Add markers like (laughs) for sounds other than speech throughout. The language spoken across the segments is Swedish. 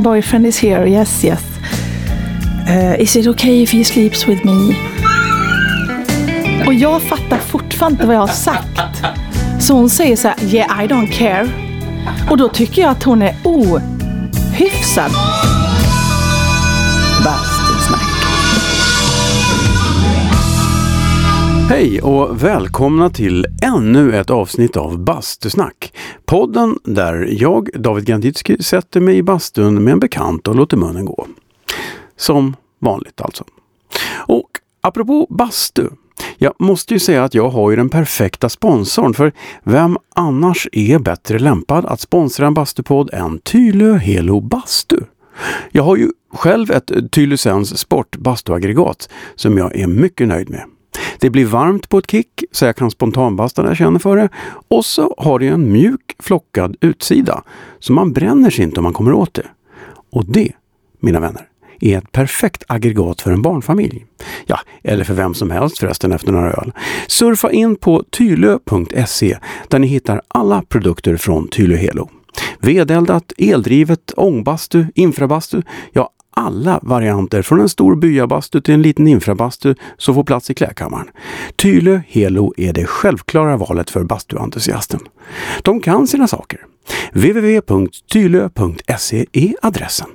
my boyfriend is here. Yes, yes. Uh, is it okay if he sleeps with me? Och jag fattar fortfarande inte vad jag har sagt. Så hon säger så här, yeah I don't care. Och då tycker jag att hon är ohyfsad. Bastusnack. Hej och välkomna till ännu ett avsnitt av Bastusnack. Podden där jag, David Ganditsky, sätter mig i bastun med en bekant och låter munnen gå. Som vanligt alltså. Och apropå bastu. Jag måste ju säga att jag har ju den perfekta sponsorn för vem annars är bättre lämpad att sponsra en bastupodd än Tylö Helo Bastu? Jag har ju själv ett Tylösens Sport bastuaggregat som jag är mycket nöjd med. Det blir varmt på ett kick så jag kan spontanbasta när jag känner för det. Och så har det en mjuk flockad utsida så man bränner sig inte om man kommer åt det. Och det, mina vänner, är ett perfekt aggregat för en barnfamilj. Ja, eller för vem som helst förresten efter några öl. Surfa in på tylö.se där ni hittar alla produkter från Tylö Helo. Vedeldat, eldrivet, ångbastu, infrabastu, ja alla varianter från en stor byabastu till en liten infrabastu som får plats i klädkammaren. Tylö Helo är det självklara valet för bastuentusiasten. De kan sina saker. www.tylö.se är adressen.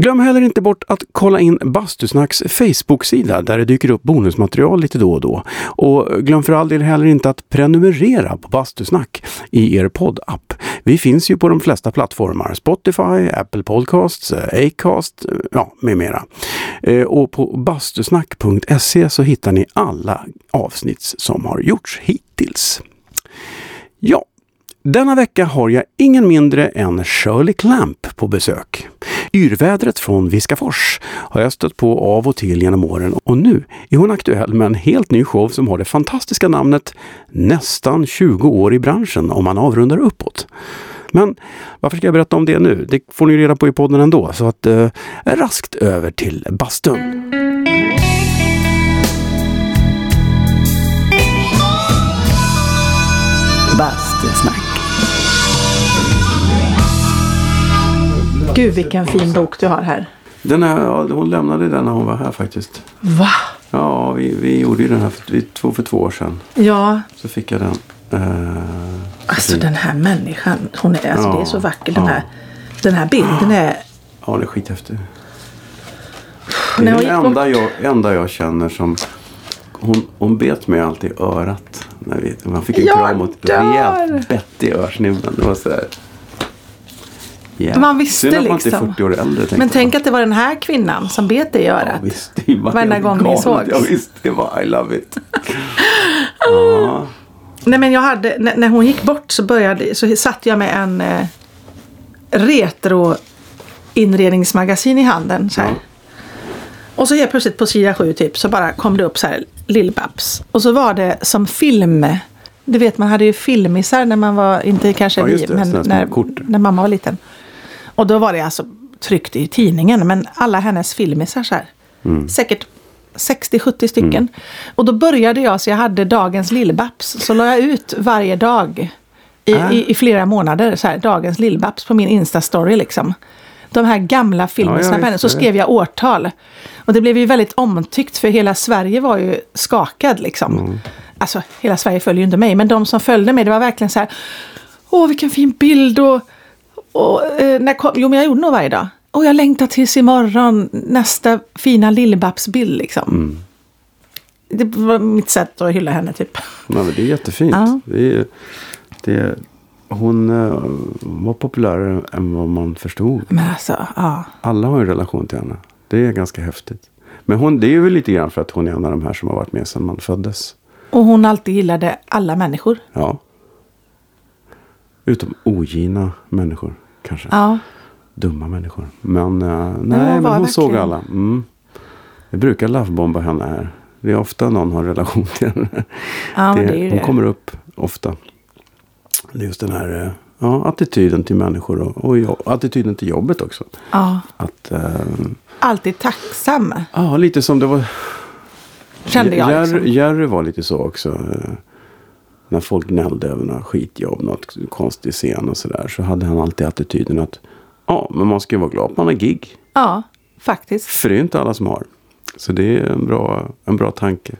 Glöm heller inte bort att kolla in Bastusnacks Facebook-sida där det dyker upp bonusmaterial lite då och då. Och glöm för all del heller inte att prenumerera på Bastusnack i er poddapp. Vi finns ju på de flesta plattformar. Spotify, Apple Podcasts, Acast, ja, med mera. Eh, och på bastusnack.se så hittar ni alla avsnitt som har gjorts hittills. Ja, denna vecka har jag ingen mindre än Shirley Clamp på besök. Yrvädret från Viskafors har jag stött på av och till genom åren och nu är hon aktuell med en helt ny show som har det fantastiska namnet Nästan 20 år i branschen om man avrundar uppåt. Men varför ska jag berätta om det nu? Det får ni reda på i podden ändå, så att eh, raskt över till bastun. Bastusnack. Gud vilken fin bok du har här. Den här, ja, hon lämnade den när hon var här faktiskt. Va? Ja, vi, vi gjorde ju den här för, två, för två år sedan. Ja, Så fick jag den. Eh, alltså den här människan. Hon är, alltså, Ja, det är så vacker. Den ja. här, den här bilden är... ja, det är skithäftigt. Det är den enda jag, enda jag känner som... Hon, hon bet mig alltid i örat. När vi, man fick en Jag kram och ett rejält bett i örsnibben. Det var så här... Yeah. Man visste Synd att man inte är liksom. 40 år äldre. Men tänk att det var den här kvinnan som bet dig i örat. Ja, visst, det var Varenda gång ni sågs. Ja, visst, det var I love it. (laughs) ja. Nej men jag hade, när, när hon gick bort så började, så satt jag med en eh, retro inredningsmagasin i handen. Så. Ja. Och så helt plötsligt på sida sju typ så bara kom det upp så här Lill-Babs. Och så var det som film. Du vet man hade ju filmisar när man var, inte kanske Ja, vi, men när, när mamma var liten. Och då var det alltså tryckt i tidningen. Men alla hennes filmisar så här. Mm. Säkert 60-70 stycken. Och då började jag så jag hade dagens Lill-Babs. Så la jag ut varje dag i, Äh. i, i flera månader. Så här, dagens Lill-Babs på min Insta-story liksom. De här gamla filmerna Ja, henne. Så skrev jag årtal. Och det blev ju väldigt omtyckt för hela Sverige var ju skakad liksom. Mm. Alltså hela Sverige följer ju inte mig. Men de som följde mig det var verkligen så här. Åh vilken fin bild och, och eh, när kom, jo men jag gjorde nog varje dag. Och jag längtar tills imorgon nästa fina Lill-Babs-bild liksom. Mm. Det var mitt sätt att hylla henne typ. Ja, men det är jättefint. Ja. Det är, det är, hon eh, var populärare än vad man förstod. Men alltså, ja. Alla har en relation till henne. Det är ganska häftigt. Men hon, det är väl lite grann för att hon är en av de här som har varit med sedan man föddes. Och hon alltid gillade alla människor. Ja. Utom ogina människor kanske. Ja. Dumma människor. Men hon nej, men hon såg alla. Mm. Jag brukar lovebomba henne här. Det är ofta någon har relation till henne. Ja, det ju hon det. kommer upp ofta. Det är just den här eh, ja, attityden till människor och, och jobb, attityden till jobbet också. ja. Att, eh, Alltid tacksam. ja, lite som det var. Kände jag. Jerry, Liksom. Jerry var lite så också. När folk gnällde över några skitjobb, något konstig scen och sådär. Så hade han alltid attityden att ja, men man ska ju vara glad att man har gig. Ja, faktiskt. För det är inte alla som har. Så det är en bra, en bra tanke.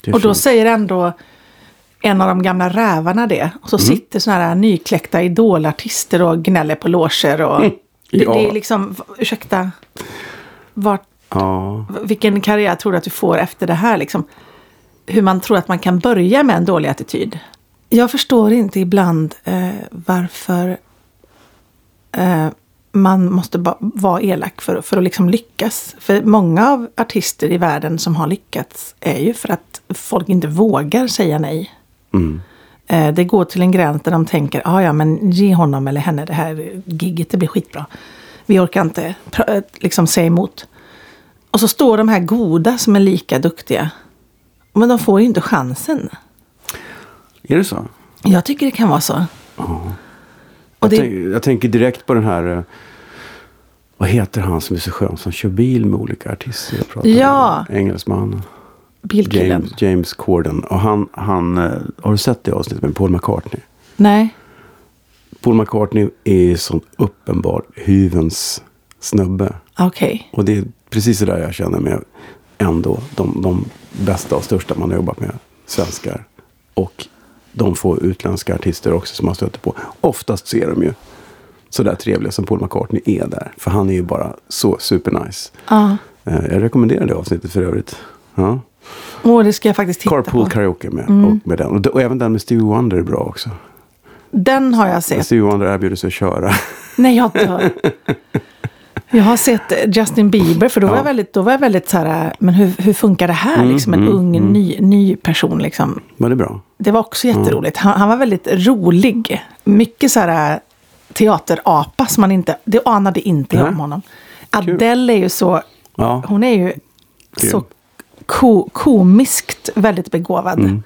Det Och då fint. säger ändå en av de gamla rävarna det. Och Mm. så sitter sådana här nykläckta idolartister och gnäller på loger. Och det, Ja. det är liksom, ursäkta, vart, Ja, vilken karriär tror du att du får efter det här? Liksom? Hur man tror att man kan börja med en dålig attityd. Jag förstår inte ibland eh, varför eh, man måste ba- vara elak för, för att liksom lyckas. För många av artister i världen som har lyckats är ju för att folk inte vågar säga nej. mm. Eh, det går till en gräns där de tänker, ah, ja men ge honom eller henne det här gigget, det blir skitbra. Vi orkar inte pr- liksom säga emot. Och så står de här goda som är lika duktiga. Men de får ju inte chansen. är det så? Jag tycker det kan vara så. Ja. Och Jag, det, tänk, jag tänker direkt på den här... eh, Vad heter han som är så skön som kör bil med olika artister? Jag pratar Ja. med Engelsmannen. bilkillen. James, James Corden. Och han, han, eh, har du sett det avsnittet med Paul McCartney? Nej. Paul McCartney är sån uppenbar hyvens snubbe. Okej. Och det är precis så där jag känner med ändå de, de bästa och största man har jobbat med. Svenskar. Och de få utländska artister också som man stöter på. Oftast ser de ju så där trevliga som Paul McCartney är där. För han är ju bara så supernice. Ja. Eh, Jag rekommenderar det avsnittet för övrigt. Ja. Åh, det ska jag faktiskt titta Carpool på. Karaoke med, Mm. och med den. Och, och även den med Stevie Wonder är bra också. Den har jag sett. Stevie Wonder erbjuder sig att köra. Nej, jag dör. (laughs) Jag har sett Justin Bieber, för då var Ja. jag väldigt, då var jag väldigt så här, men hur, hur funkar det här? Mm, liksom en mm, ung, mm. ny, ny person liksom. Var det bra? Det var också jätteroligt. Han, han var väldigt rolig. Mycket så här teaterapa som man inte, det anade inte jag om honom. Adele är ju så, Ja. hon är ju Grym. så ko, komiskt väldigt begåvad.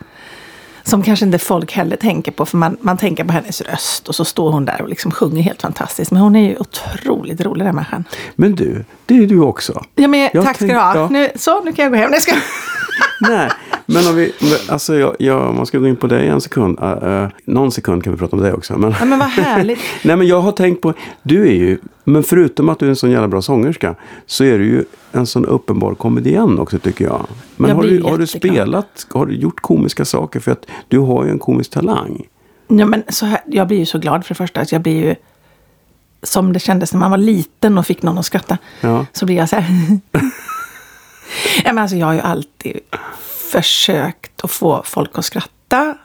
Som kanske inte folk heller tänker på, för man, man tänker på hennes röst och så står hon där och liksom sjunger helt fantastiskt. Men hon är ju otroligt rolig den människan. Men du, det är du också. Ja, men, Jag tack ska du ha. Nu, så, nu kan jag gå hem. Nej, ska... (laughs) Nej, men om vi, alltså jag, jag, man ska gå in på dig en sekund. Uh, uh, någon sekund kan vi prata om dig också. Men, Ja, men vad härligt. (laughs) nej men jag har tänkt på, du är ju, men förutom att du är en sån jävla bra sångerska. Så är du ju en sån uppenbar komedian också tycker jag. Men Jag har, du, har du spelat, har du gjort komiska saker? För att du har ju en komisk talang. Ja, men så här, jag blir ju så glad för det första. Att jag blir ju, som det kändes när man var liten och fick någon att skratta. Ja. Så blir jag så här. (laughs) ja, men alltså, jag har ju alltid försökt att få folk att skratta.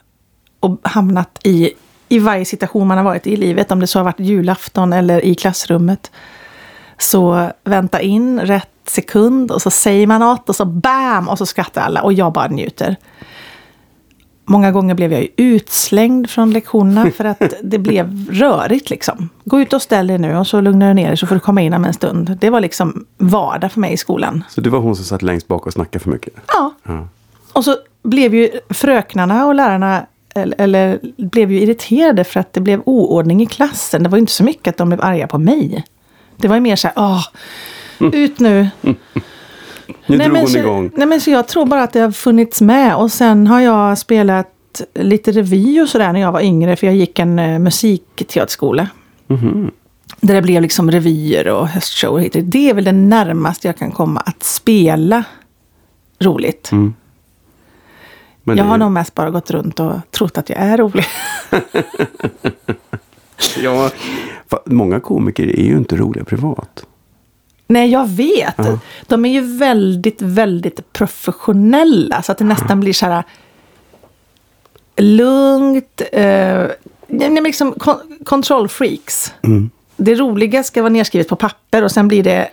Och hamnat i, i varje situation man har varit i livet. Om det så har varit julafton eller i klassrummet. Så vänta in rätt sekund och så säger man något och så bam och så skrattar alla och jag bara njuter. Många gånger blev jag ju utslängd från lektionerna för att (laughs) det blev rörigt liksom. Gå ut och ställ dig nu och så lugnar du ner dig så får du komma in om en stund. Det var liksom vardag för mig i skolan. Så du var hon som satt längst bak och snackade för mycket? Ja. Ja. Och så blev ju fröknarna och lärarna eller, eller blev ju irriterade för att det blev oordning i klassen. Det var ju inte så mycket att de blev arga på mig. Det var ju mer så här, åh, ut nu. (laughs) Nu nej, drog hon så, igång. Nej, men så jag tror bara att det har funnits med. Och sen har jag spelat lite revy och sådär när jag var yngre. För jag gick en uh, musikteaterskola. Mhm. Där det blev liksom revyer och höstshower. Det är väl det närmaste jag kan komma att spela roligt. Mm. Men jag har nog mest bara gått runt och trott att jag är rolig. (laughs) Ja, många komiker är ju inte roliga privat. Nej, jag vet. Ja. De är ju väldigt, väldigt professionella. Så att det nästan blir så här lugnt. Eh, nej, liksom kon- kontrollfreaks. Mm. Det roliga ska vara nedskrivet på papper och sen blir det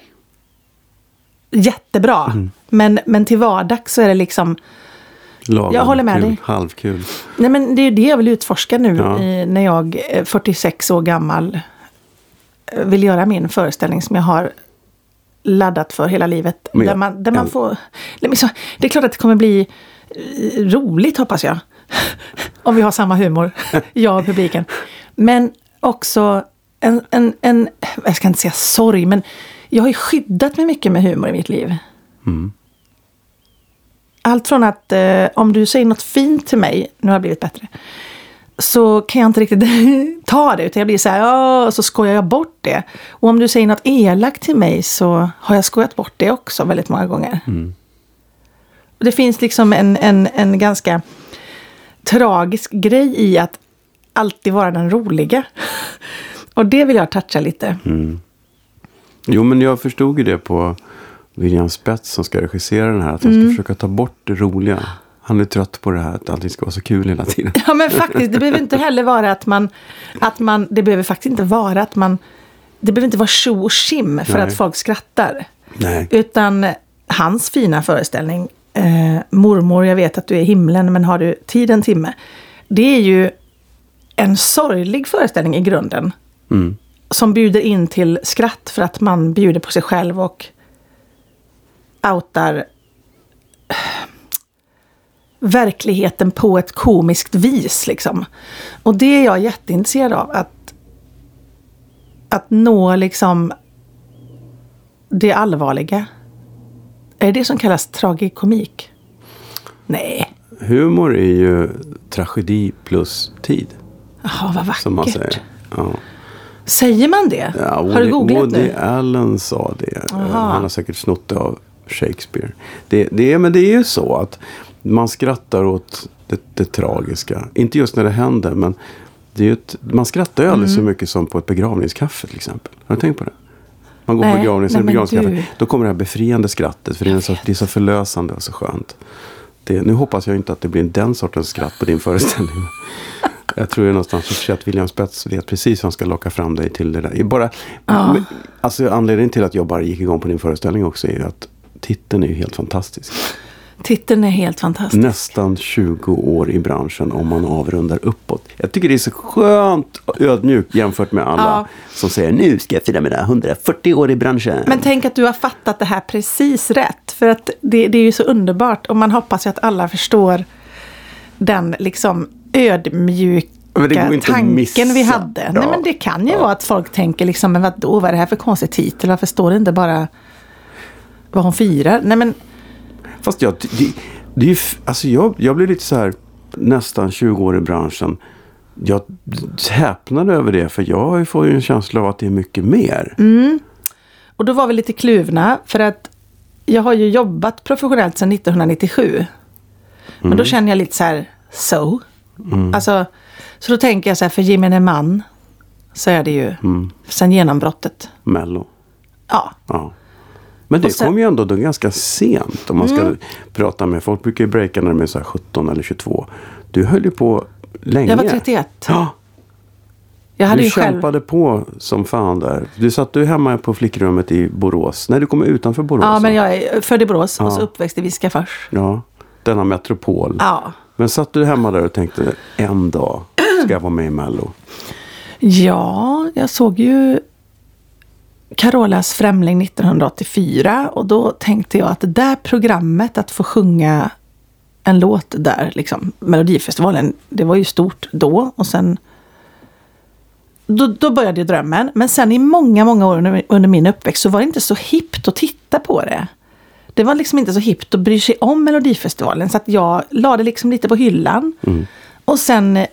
jättebra. Mm. Men, men till vardags så är det liksom... Lagom Jag håller med kul, dig. Halvkul. Nej, men det är ju det jag vill utforska nu Ja. i, när jag är 46 år gammal eh, vill göra min föreställning som jag har laddat för hela livet. Men där man, där man en- får, det är klart att det kommer bli eh, roligt hoppas jag. (laughs) Om vi har samma humor, (laughs) jag och publiken. Men också en, en, en, jag ska inte säga sorg, men jag har ju skyddat mig mycket med humor i mitt liv. Mm. Allt från att eh, om du säger något fint till mig, nu har jag blivit bättre, så kan jag inte riktigt (laughs) ta det. Utan jag blir så här, och så skojar jag bort det. Och om du säger något elakt till mig så har jag skojat bort det också väldigt många gånger. Och Det finns liksom en, en, en ganska tragisk grej i att alltid vara den roliga. (laughs) Och det vill jag toucha lite. Jo, men jag förstod ju det på William Spets som ska regissera den här. Att han Mm. ska försöka ta bort det roliga. Han är trött på det här att allting ska vara så kul hela tiden. Ja men faktiskt, det behöver inte heller vara att man, att man, det behöver faktiskt inte vara att man, det behöver inte vara tjo och tjim för Nej. att folk skrattar. Nej. Utan hans fina föreställning, eh, Mormor, jag vet att du är i himlen men har du tid en timme. Det är ju en sorglig föreställning i grunden. Mm. Som bjuder in till skratt för att man bjuder på sig själv och outar eh, verkligheten på ett komiskt vis. Liksom. Och det är jag jätteintresserad av. Att, att nå liksom det allvarliga. Är det det som kallas tragikomik? Nej. Humor är ju tragedi plus tid. Jaha, vad Som man vackert. säger. Ja. Säger man det? Ja, har du Woody, googlat Woody nu? Allen sa det. Aha. Han har säkert snott det av Shakespeare. Det, det, men det är ju så att man skrattar åt det, det tragiska. Inte just när det händer, men det ett, man skrattar ju aldrig Mm. så mycket som på ett begravningskaffe till exempel. Har du tänkt på det? Man går Nej, på begravnings nej, begravningskaffe. du. Då kommer det här befriande skrattet. För det är, så, det är så förlösande och så skönt. Det, nu hoppas jag inte att det blir den sortens skratt på din föreställning. Jag tror ju någonstans att William Spets vet precis hur han ska locka fram dig till det där. Bara, Ja. alltså anledningen till att jag bara gick igång på din föreställning också är ju att titeln är ju helt fantastisk. Titeln är helt fantastisk. Nästan 20 år i branschen om man avrundar uppåt. Jag tycker det är så skönt och ödmjukt jämfört med alla Ja. som säger nu ska jag fira mina 140 år i branschen. Men tänk att du har fattat det här precis rätt. För att det, det är ju så underbart. Och man hoppas ju att alla förstår den liksom ödmjuka tanken vi hade. Ja. Nej men det kan ju Ja. vara att folk tänker liksom, men vadå, vad är det här för konstig titel? Varför står det inte bara vad hon firar? Nej men, Fast jag, det, det är alltså jag, jag blir lite så här nästan 20 år i branschen. Jag häpnade över det för jag får ju en känsla av att det är mycket mer. Mm. och då var vi lite kluvna. För att jag har ju jobbat professionellt sedan 1997. Men då känner jag lite så här, so? Alltså, så då tänker jag så här, för gemene man så är det ju sen genombrottet. Mello. Ja, Ja. Men det sen- Mm. kom ju ändå då ganska sent om man ska prata med folk. brukar ju breaka när de är så här 17 eller 22. Du höll ju på länge. jag var 31. Ja, Jag du ju själv... kämpade på som fan där. Du satt du hemma på flickrummet i Borås. Nej, du kom utanför Borås. Ja, men jag är född i Borås och så Ja. uppväxt i Viskafors. Ja, denna metropol. Ja. Men satt du hemma där och tänkte en dag ska jag vara med i Mello? Ja, jag såg ju Carolas Främling 1984 och då tänkte jag att det där programmet, att få sjunga en låt där, liksom, Melodifestivalen, det var ju stort då och sen då, då började drömmen. Men sen i många, många år under, under min uppväxt så var det inte så hippt att titta på det. Det var liksom inte så hippt att bry sig om Melodifestivalen så att jag la det liksom lite på hyllan. Och sen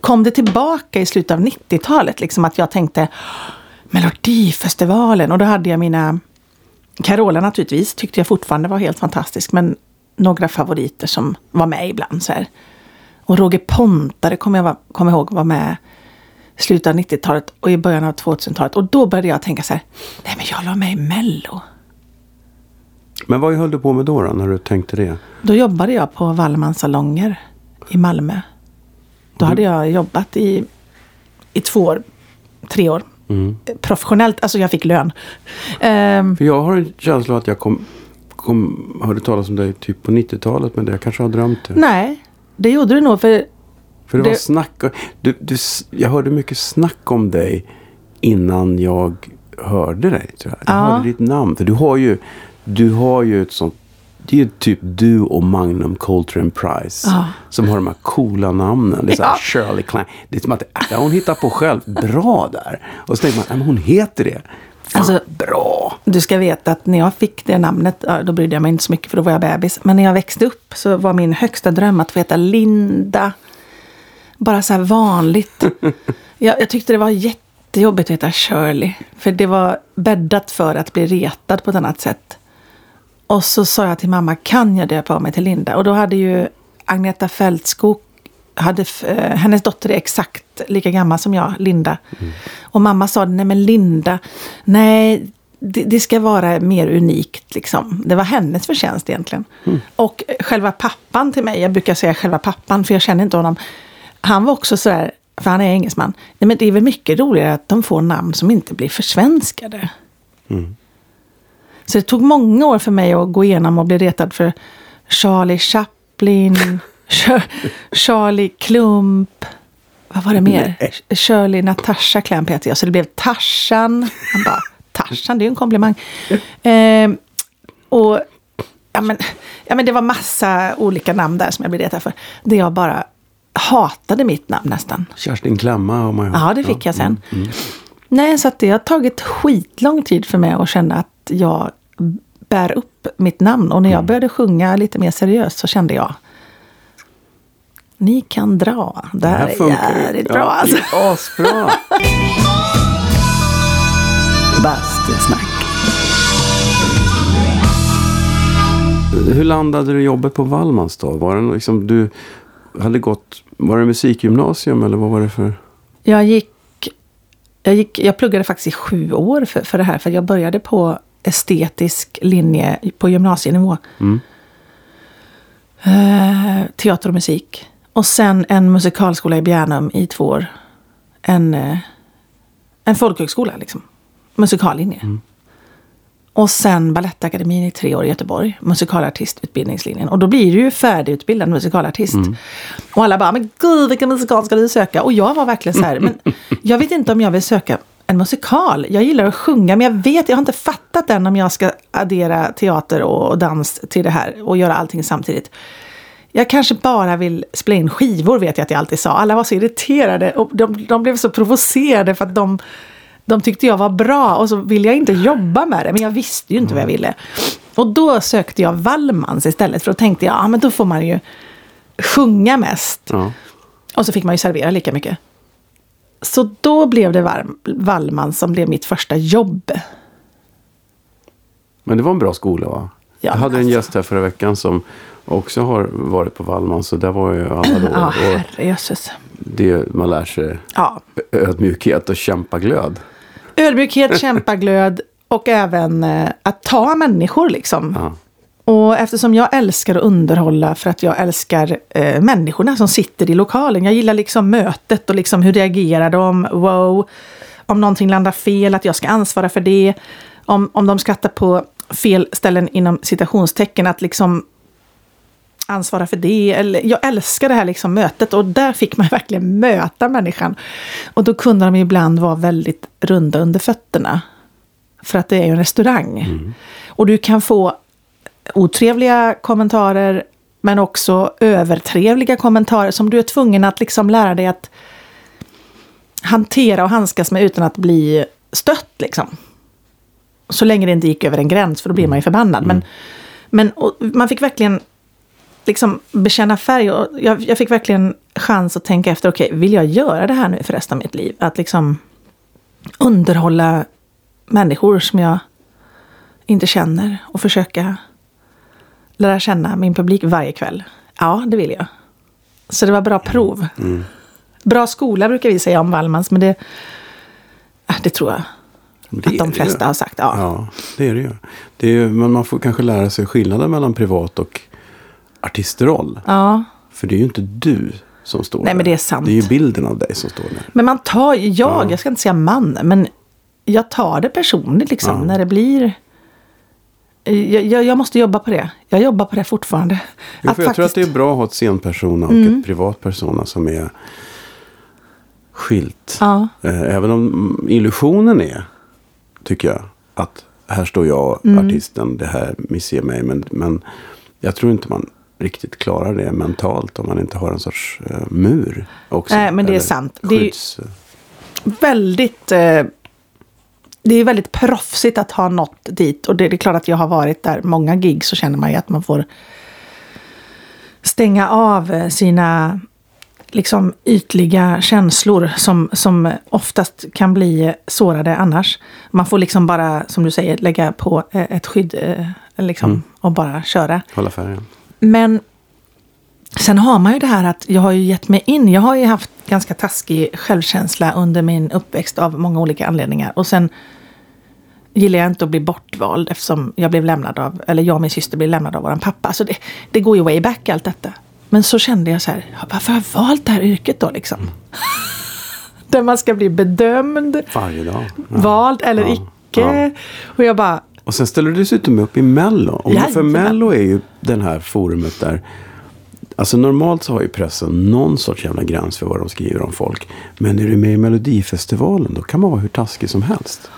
kom det tillbaka i slutet av 90-talet. Liksom att jag tänkte Melodifestivalen och då hade jag mina Carola naturligtvis tyckte jag fortfarande var helt fantastisk. Men några favoriter som var med ibland. Så här. Och Roger Pontare kommer jag kommer ihåg var med i slutet av 90-talet och i början av 2000-talet. Och då började jag tänka så här. Nej men jag la med i Mello. Men vad höll du på med då, då när du tänkte det? Då jobbade jag på Wallmans salonger i Malmö. Då hade jag jobbat i, i två år, tre år. Professionellt, alltså jag fick lön. Ehm, För jag har en känsla att jag kom, kom, hörde talas om dig typ på 90-talet. Men det jag kanske har drömt det. nej, det gjorde du nog. För För det, var det- snack. Du, du, jag hörde mycket snack om dig innan jag hörde dig. Tror jag. jag Ja. hörde ditt namn. För du har ju, du har ju ett sånt. Det är typ du och Magnum Coltrane Price. Ja. Som har de här coola namnen. Det är så här. Shirley Klein. Det är som att ja, hon hittar på själv. Bra där. Och så tänker man, ja, men hon heter det. Alltså, Bra! Du ska veta att när jag fick det namnet, då brydde jag mig inte så mycket för då var jag bebis. Men när jag växte upp så var min högsta dröm att få heta Linda. Bara så här vanligt. (laughs) jag, jag tyckte det var jättejobbigt att heta Shirley. För det var bäddat för att bli retad på ett annat sätt. Och så sa jag till mamma, kan jag döpa om mig till Linda? Och då hade ju Agneta Fältskog, hade, eh, hennes dotter är exakt lika gammal som jag, Linda. Och mamma sa, nej men Linda, nej det, det ska vara mer unikt liksom. Det var hennes förtjänst egentligen. Och själva pappan till mig, jag brukar säga själva pappan för jag känner inte honom. Han var också sådär, för han är engelsman, nej men det är väl mycket roligare att de får namn som inte blir försvenskade. Så det tog många år för mig att gå igenom och bli retad för Charlie Chaplin, (laughs) Char- Charlie Klump, vad var det mer? Shirley Natasha Clamp heter jag, så det blev Tarzan. Han bara, Tarzan, det är ju en komplimang. Ehm, och ja men, ja men det var massa olika namn där som jag blev retad för. Det jag bara hatade mitt namn nästan. Kerstin Klemma har man ju Ja, det fick jag sen. Nej, så att det har tagit skitlång tid för mig att känna att jag bär upp mitt namn. Och när jag började sjunga lite mer seriöst så kände jag ni kan dra. Det här, är jävligt bra alltså. Det är asbra! Bastusnack. Hur landade du jobbet på Wallmans då? Var det liksom du hade gått, var det musikgymnasium eller vad var det för? Jag gick, jag gick, jag pluggade faktiskt i sju år för, för det här. För jag började på estetisk linje på gymnasienivå. Mm. Eh, teater och musik. Och sen en musikalskola i Bjärnum i två år. En, eh, en folkhögskola liksom. Musikallinje. Och sen Balettakademin i tre år i Göteborg. Musikalartistutbildningslinjen. Och då blir du ju färdigutbildad musikalartist. Och alla bara, men gud vilken musikal ska du söka? Och jag var verkligen så här, men jag vet inte om jag vill söka en musikal. Jag gillar att sjunga, men jag vet, jag har inte fattat än om jag ska addera teater och dans till det här och göra allting samtidigt. Jag kanske bara vill spela in skivor, vet jag att jag alltid sa. Alla var så irriterade och de, de blev så provocerade för att de, de tyckte jag var bra och så ville jag inte jobba med det. Men jag visste ju inte vad jag ville. Och då sökte jag Wallmans istället för då tänkte jag, ja men då får man ju sjunga mest. Ja. Och så fick man ju servera lika mycket. Så då blev det Wallmans som blev mitt första jobb. Men det var en bra skola va? Ja, jag hade en alltså. gäst här förra veckan som också har varit på Wallmans. Så där var ju alla då. Ja, herrejösses. det, man lär sig Ja. ödmjukhet och kämpaglöd. Ödmjukhet, kämpaglöd och även eh, att ta människor liksom. Ja. Och eftersom jag älskar att underhålla för att jag älskar eh, människorna som sitter i lokalen. Jag gillar liksom mötet och liksom hur reagerar de? Wow. Om någonting landar fel, att jag ska ansvara för det. Om, om de skrattar på fel ställen inom citationstecken, att liksom ansvara för det. Eller, jag älskar det här liksom mötet och där fick man (laughs) verkligen möta människan. Och då kunde de ibland vara väldigt runda under fötterna. För att det är ju en restaurang. Och du kan få otrevliga kommentarer men också övertrevliga kommentarer som du är tvungen att liksom lära dig att hantera och handskas med utan att bli stött. Liksom. Så länge det inte gick över en gräns, för då blir man ju förbannad. Men, men och man fick verkligen liksom bekänna färg. Och jag, jag fick verkligen chans att tänka efter, okej, vill jag göra det här nu för resten av mitt liv? Att liksom underhålla människor som jag inte känner och försöka lära känna min publik varje kväll. Ja, det vill jag. Så det var bra prov. Bra skola brukar vi säga om Wallmans, men det, äh, det tror jag Det att de flesta har sagt. Ja. Ja, det är det ju. Det är, ju- men man får kanske lära sig skillnaden mellan privat och artistroll. ja. För det är ju inte du som står Nej, där. men det är sant. Det är ju bilden av dig som står där. Men man tar, jag, Ja. jag ska inte säga man, men jag tar det personligt liksom. Ja. När det blir... Jag, jag, jag måste jobba på det. Jag jobbar på det fortfarande. Jo, för jag tror att det är bra att ha ett scenpersona och Mm. ett privat persona som är skilt. Ja. Eh, Även om illusionen är, tycker jag, att här står jag, Mm. artisten, det här missger mig. Men, men jag tror inte man riktigt klarar det mentalt om man inte har en sorts eh, mur också. Nej, men det är sant. Det är Skydds, Väldigt... Eh, det är väldigt proffsigt att ha nått dit. Och det, är klart att jag har varit där många gig så känner man ju att man får stänga av sina liksom ytliga känslor som, som oftast kan bli sårade annars. Man får liksom bara, som du säger, lägga på eh, ett skydd eh, liksom, mm. och bara köra. Hålla färgen. Men sen har man ju det här att jag har ju gett mig in. Jag har ju haft ganska taskig självkänsla under min uppväxt av många olika anledningar. Och sen gillar jag inte att bli bortvald eftersom jag blev lämnad av, eller jag och min syster blev lämnade av vår pappa. Så det, det går ju way back allt detta. Men så kände jag så här, varför har jag valt det här yrket då liksom? Mm. (laughs) Där man ska bli bedömd. Varje dag. Ja. Vald eller ja. icke. Ja. Och jag bara... Och sen ställer du dessutom upp i Mello. Och för Mello är ju den här forumet där Alltså normalt så har ju pressen någon sorts jävla gräns för vad de skriver om folk. Men är du med i Melodifestivalen då kan man vara hur taskig som helst.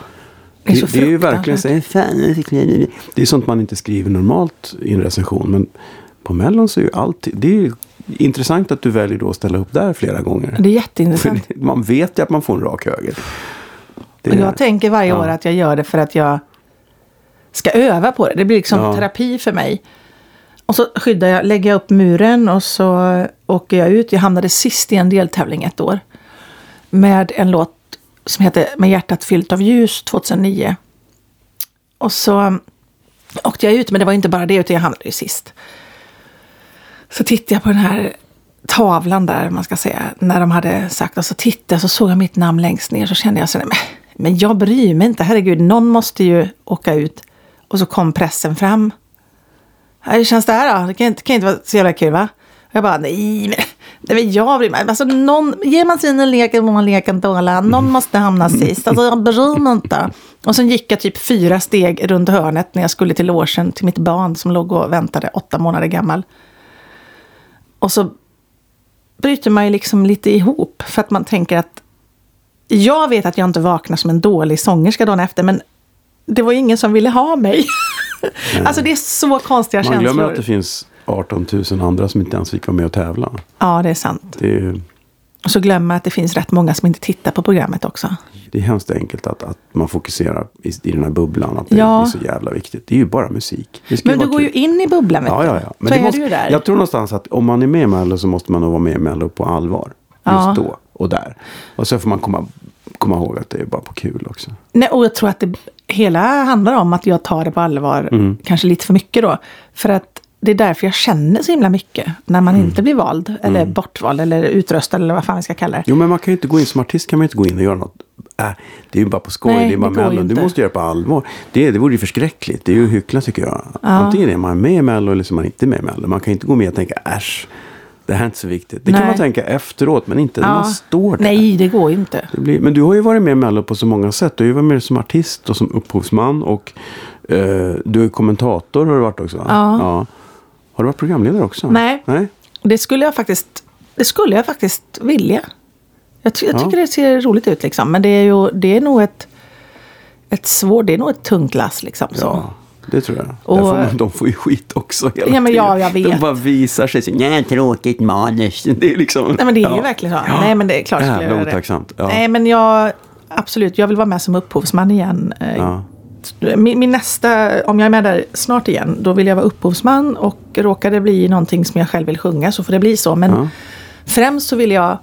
Det är, det, det är ju verkligen så Det är sånt man inte skriver normalt i en recension. Men på Mellon så är ju allt... Det är ju intressant att du väljer då att ställa upp där flera gånger. Det är jätteintressant. För man vet ju att man får en rak höger. Det och jag tänker varje ja. år att jag gör det för att jag ska öva på det. Det blir liksom ja. terapi för mig. Och så skyddar jag, lägger jag upp muren och så åker jag ut. Jag hamnade sist i en deltävling ett år. Med en låt som heter Med hjärtat fyllt av ljus 2009. Och så åkte jag ut, men det var inte bara det, utan jag hamnade ju sist. Så tittade jag på den här tavlan där, man ska säga, när de hade sagt, och så tittade jag så såg jag mitt namn längst ner, så kände jag så men, men jag bryr mig inte, herregud, någon måste ju åka ut. Och så kom pressen fram. Hur känns det här då? Det kan inte, kan inte vara så jävla kul va? Jag bara, nej, men, nej, jag bryr mig alltså, någon, Ger man sig in i leken må man leken tåla. Någon måste hamna sist. Alltså jag bryr mig inte. Och sen gick jag typ fyra steg runt hörnet när jag skulle till logen till mitt barn som låg och väntade, åtta månader gammal. Och så bryter man ju liksom lite ihop för att man tänker att jag vet att jag inte vaknar som en dålig sångerska dagen efter, men det var ingen som ville ha mig. (laughs) alltså det är så konstiga man känslor. Man glömmer att det finns 18 000 andra som inte ens fick vara med och tävla. Ja, det är sant. Det är... Och så glömmer att det finns rätt många som inte tittar på programmet också. Det är hemskt enkelt att, att man fokuserar i, i den här bubblan. Att det ja. är så jävla viktigt. Det är ju bara musik. Men du går kul. ju in i bubblan. Ja, ja, ja. Men så är måste, du där. Jag tror någonstans att om man är med i Mello så måste man nog vara med i Mello på allvar. Just ja. då och där. Och så får man komma, komma ihåg att det är bara på kul också. Nej, och jag tror att det hela handlar om att jag tar det på allvar. Mm. Kanske lite för mycket då. För att det är därför jag känner så himla mycket när man mm. inte blir vald. Eller mm. bortvald eller utröstad eller vad fan vi ska kalla det. Jo men man kan ju inte gå in som artist kan man inte gå in och göra något. Äh, det är ju bara på skoj, Nej, det är bara Mello. Du måste göra det på allvar. Det, det vore ju förskräckligt. Det är ju hyckla tycker jag. Ja. Antingen är man med i Mello eller så är man inte med i Mello. Man kan inte gå med och tänka äsch. Det här är inte så viktigt. Det Nej. kan man tänka efteråt men inte ja. när man står där. Nej, det går ju inte. Det blir, men du har ju varit med i Mello på så många sätt. Du har ju varit med som artist och som upphovsman. Och eh, du är kommentator har du varit också. Ja. ja. Har du varit programledare också? Nej. Nej. Det skulle jag faktiskt, det skulle jag faktiskt vilja. Jag, ty jag tycker det ser roligt ut liksom. Men det är ju det är nog ett, ett svårt, det är nog ett tungt lass liksom. Så. Ja. Det tror jag. Och, får man, de får ju skit också hela ja, men ja, jag vet. De bara visar sig. Nej, tråkigt manus. (laughs) Det är liksom... Nej, men det är ja. ju verkligen så. Ja. Nej, men det är klart göra det. Ja. Nej, men jag... Absolut, jag vill vara med som upphovsman igen. Eh, ja. Min, min, nästa, om jag är med där snart igen, då vill jag vara upphovsman. Och råkar det bli någonting som jag själv vill sjunga så får det bli så. Men ja. främst så vill jag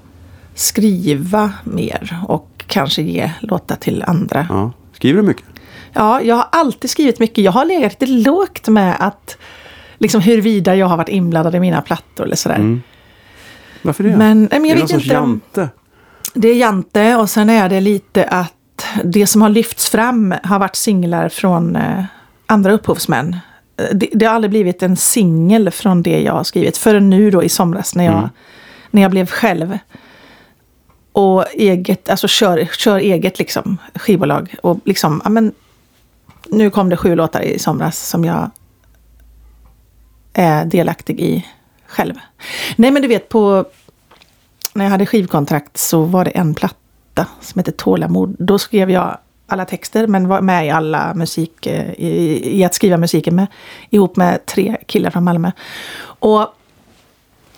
skriva mer och kanske ge låtar till andra. Ja. Skriver du mycket? Ja, jag har alltid skrivit mycket. Jag har legat lite lågt med att liksom huruvida jag har varit inblandad i mina plattor eller sådär. Mm. Varför det? Men, men jag är vet det någon inte. jante? Det är jante och sen är det lite att det som har lyfts fram har varit singlar från eh, andra upphovsmän. Eh, det, det, har aldrig blivit en singel från det jag har skrivit förrän nu då i somras när jag, mm. när jag blev själv. Och eget, alltså kör, kör eget liksom skivbolag. Och liksom, ja men nu kom det sju låtar i somras som jag är delaktig i själv. Nej men du vet på när jag hade skivkontrakt så var det en platta som hette Tålamod. Då skrev jag alla texter men var med i alla musik, eh, i, i att skriva musiken med. Ihop med tre killar från Malmö. Och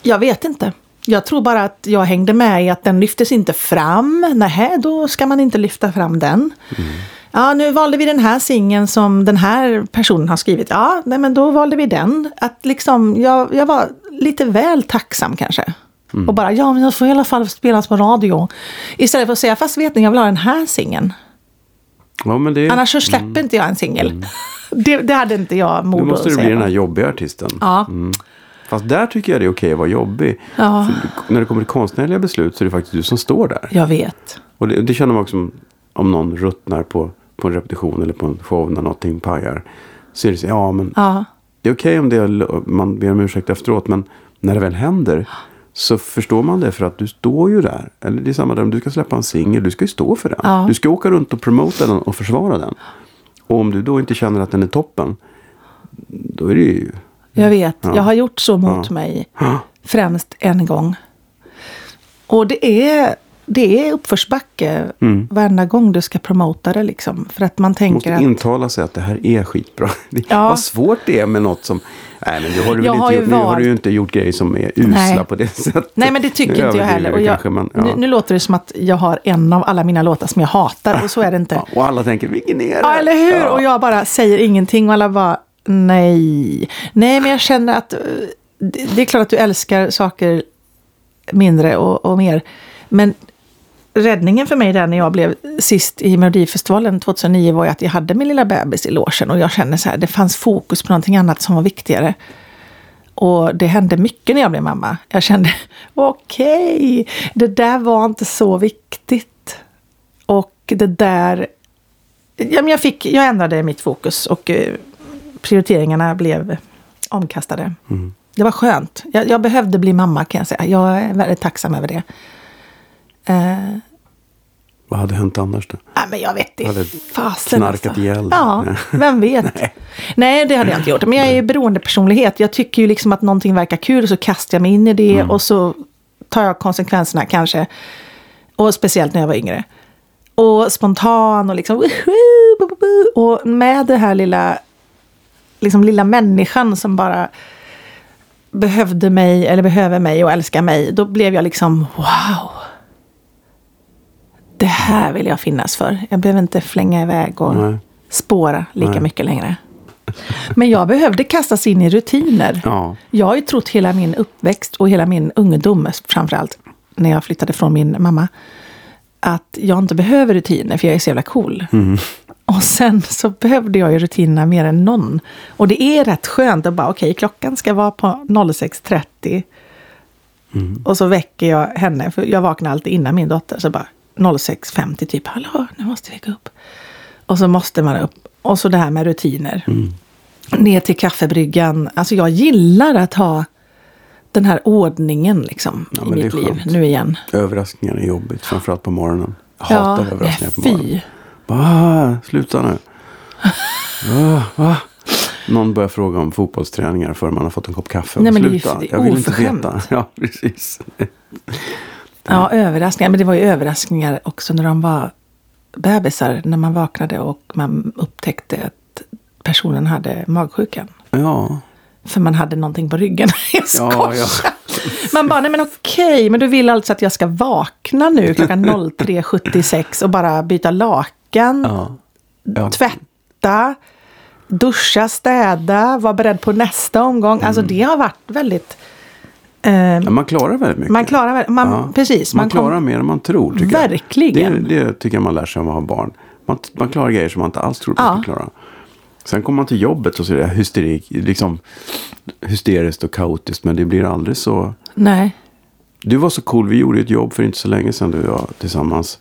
jag vet inte. Jag tror bara att jag hängde med i att den lyftes inte fram. Nej, då ska man inte lyfta fram den. Mm. Ja, nu valde vi den här singeln som den här personen har skrivit. Ja, nej, men då valde vi den. Att liksom, jag, jag var lite väl tacksam kanske. Och bara, ja men jag får i alla fall spelas på radio. Istället för att säga, fast vet ni, jag vill ha den här singeln. Ja, men det, Annars så släpper inte jag en singel. (laughs) Det, det hade inte jag mod att måste du säga. bli den här jobbiga artisten. Ja. Fast där tycker jag det är okej att vara jobbig. Ja. När det kommer till konstnärliga beslut så är det faktiskt du som står där. Jag vet. Och det, det känner man också om, någon ruttnar på, på en repetition eller på en show när någonting pajar. Så är det så, ja men Ja. det är okej om det man ber om ursäkt efteråt. Men när det väl händer (gasps) (sniffs) så förstår man det för att du står ju där. Eller det är samma där om du ska släppa en singel. Du ska ju stå för den. Ja. Du ska åka runt och promota den och försvara den. Och om du då inte känner att den är toppen. Då är det ju... Jag vet. Ja. Jag har gjort så mot Ja. mig. Främst en gång. Och det är, det är uppförsbacke Mm. varenda gång du ska promota det. Liksom. För att man tänker måste att... intala sig att det här är skitbra. (laughs) Ja. Vad svårt det är med något som... Nej, men du har, du väl Jag inte har ju gjort, nu har du ju inte gjort grejer som är usla Nej. på det (laughs) sättet. Nej, men det tycker Nu inte jag heller. Och jag, kanske, men, ja. nu, nu låter det som att jag har en av alla mina låtar som jag hatar. Och så är det inte. (laughs) Ja, och alla tänker, vilken är det? Ja, eller hur? Ja. Och jag bara säger ingenting och alla bara, nej. Nej, men jag känner att eh, det det är klart att du älskar saker mindre och, och mer. Men räddningen för mig där när jag blev sist i Melodifestivalen 2009 var ju att jag hade min lilla bebis i logen och jag kände så här, det fanns fokus på någonting annat som var viktigare. Och det hände mycket när jag blev mamma. Jag kände, (laughs) okej, det där var inte så viktigt. Och det där Ja, men jag, fick, jag ändrade mitt fokus och eh, prioriteringarna blev omkastade. Det var skönt. Jag, jag behövde bli mamma kan jag säga. Jag är väldigt tacksam över det. Eh, Vad hade hänt annars då? nej, men jag vet inte. Fasen knarkat alltså. ihjäl? Ja, Nej. (laughs) vem vet. Nej. det hade jag inte gjort. Men jag är ju beroendepersonlighet. Jag tycker ju liksom att någonting verkar kul så kastar jag mig in i det och så tar jag konsekvenserna kanske. Och speciellt när jag var yngre. Och spontan och liksom... Och med det här lilla, liksom lilla människan som bara behövde mig eller behöver mig och älskar mig. Då blev jag liksom wow. Det här vill jag finnas för. Jag behöver inte flänga iväg och Nej. spåra lika Nej. mycket längre. Men jag behövde kastas in i rutiner. Ja. Jag har ju trott hela min uppväxt och hela min ungdom framförallt, när jag flyttade från min mamma, att jag inte behöver rutiner för jag är så jävla cool. Och sen så behövde jag ju rutinerna mer än någon. Och det är rätt skönt att bara, okej, klockan ska vara på 06.30. Och så väcker jag henne, för jag vaknar alltid innan min dotter. Så bara 06.50 typ, hallå, nu måste vi gå upp. Och så måste man upp. Och så det här med rutiner. Ner till kaffebryggan. Alltså jag gillar att ha den här ordningen liksom Ja, i mitt liv nu igen. Överraskningar är jobbigt, framförallt på morgonen. Jag hatar Ja, överraskningar på morgonen. Va? Sluta nu. Va? Va? Någon börjar fråga om fotbollsträningar för man har fått en kopp kaffe. Nej, men det är Sluta, det är jag vill inte veta. (laughs) Ja, precis. (laughs) Ja, överraskningar. Men det var ju överraskningar också när de var bebisar. När man vaknade och man upptäckte att personen hade magsjukan. Ja, För man hade någonting på ryggen. (laughs) Jag ja, skojar. ja. Man bara, nej men okej, men du vill alltså att jag ska vakna nu klockan (laughs) 03.76 och bara byta lakan, ja. ja. tvätta, duscha, städa, vara beredd på nästa omgång. Alltså Mm. det har varit väldigt... Eh, Ja, Man klarar väldigt mycket. man klarar man, Ja. precis. Man, kom- klarar mer än man tror. Tycker Verkligen. Jag. Det, det tycker jag man lär sig om att ha barn. Man, man klarar grejer som man inte alls tror att Ja. man ska klara. Sen kommer man till jobbet och så är det hysterik, liksom, hysteriskt och kaotiskt. Men det blir aldrig så. Nej. Du var så cool. Vi gjorde ett jobb för inte så länge sedan du och jag tillsammans.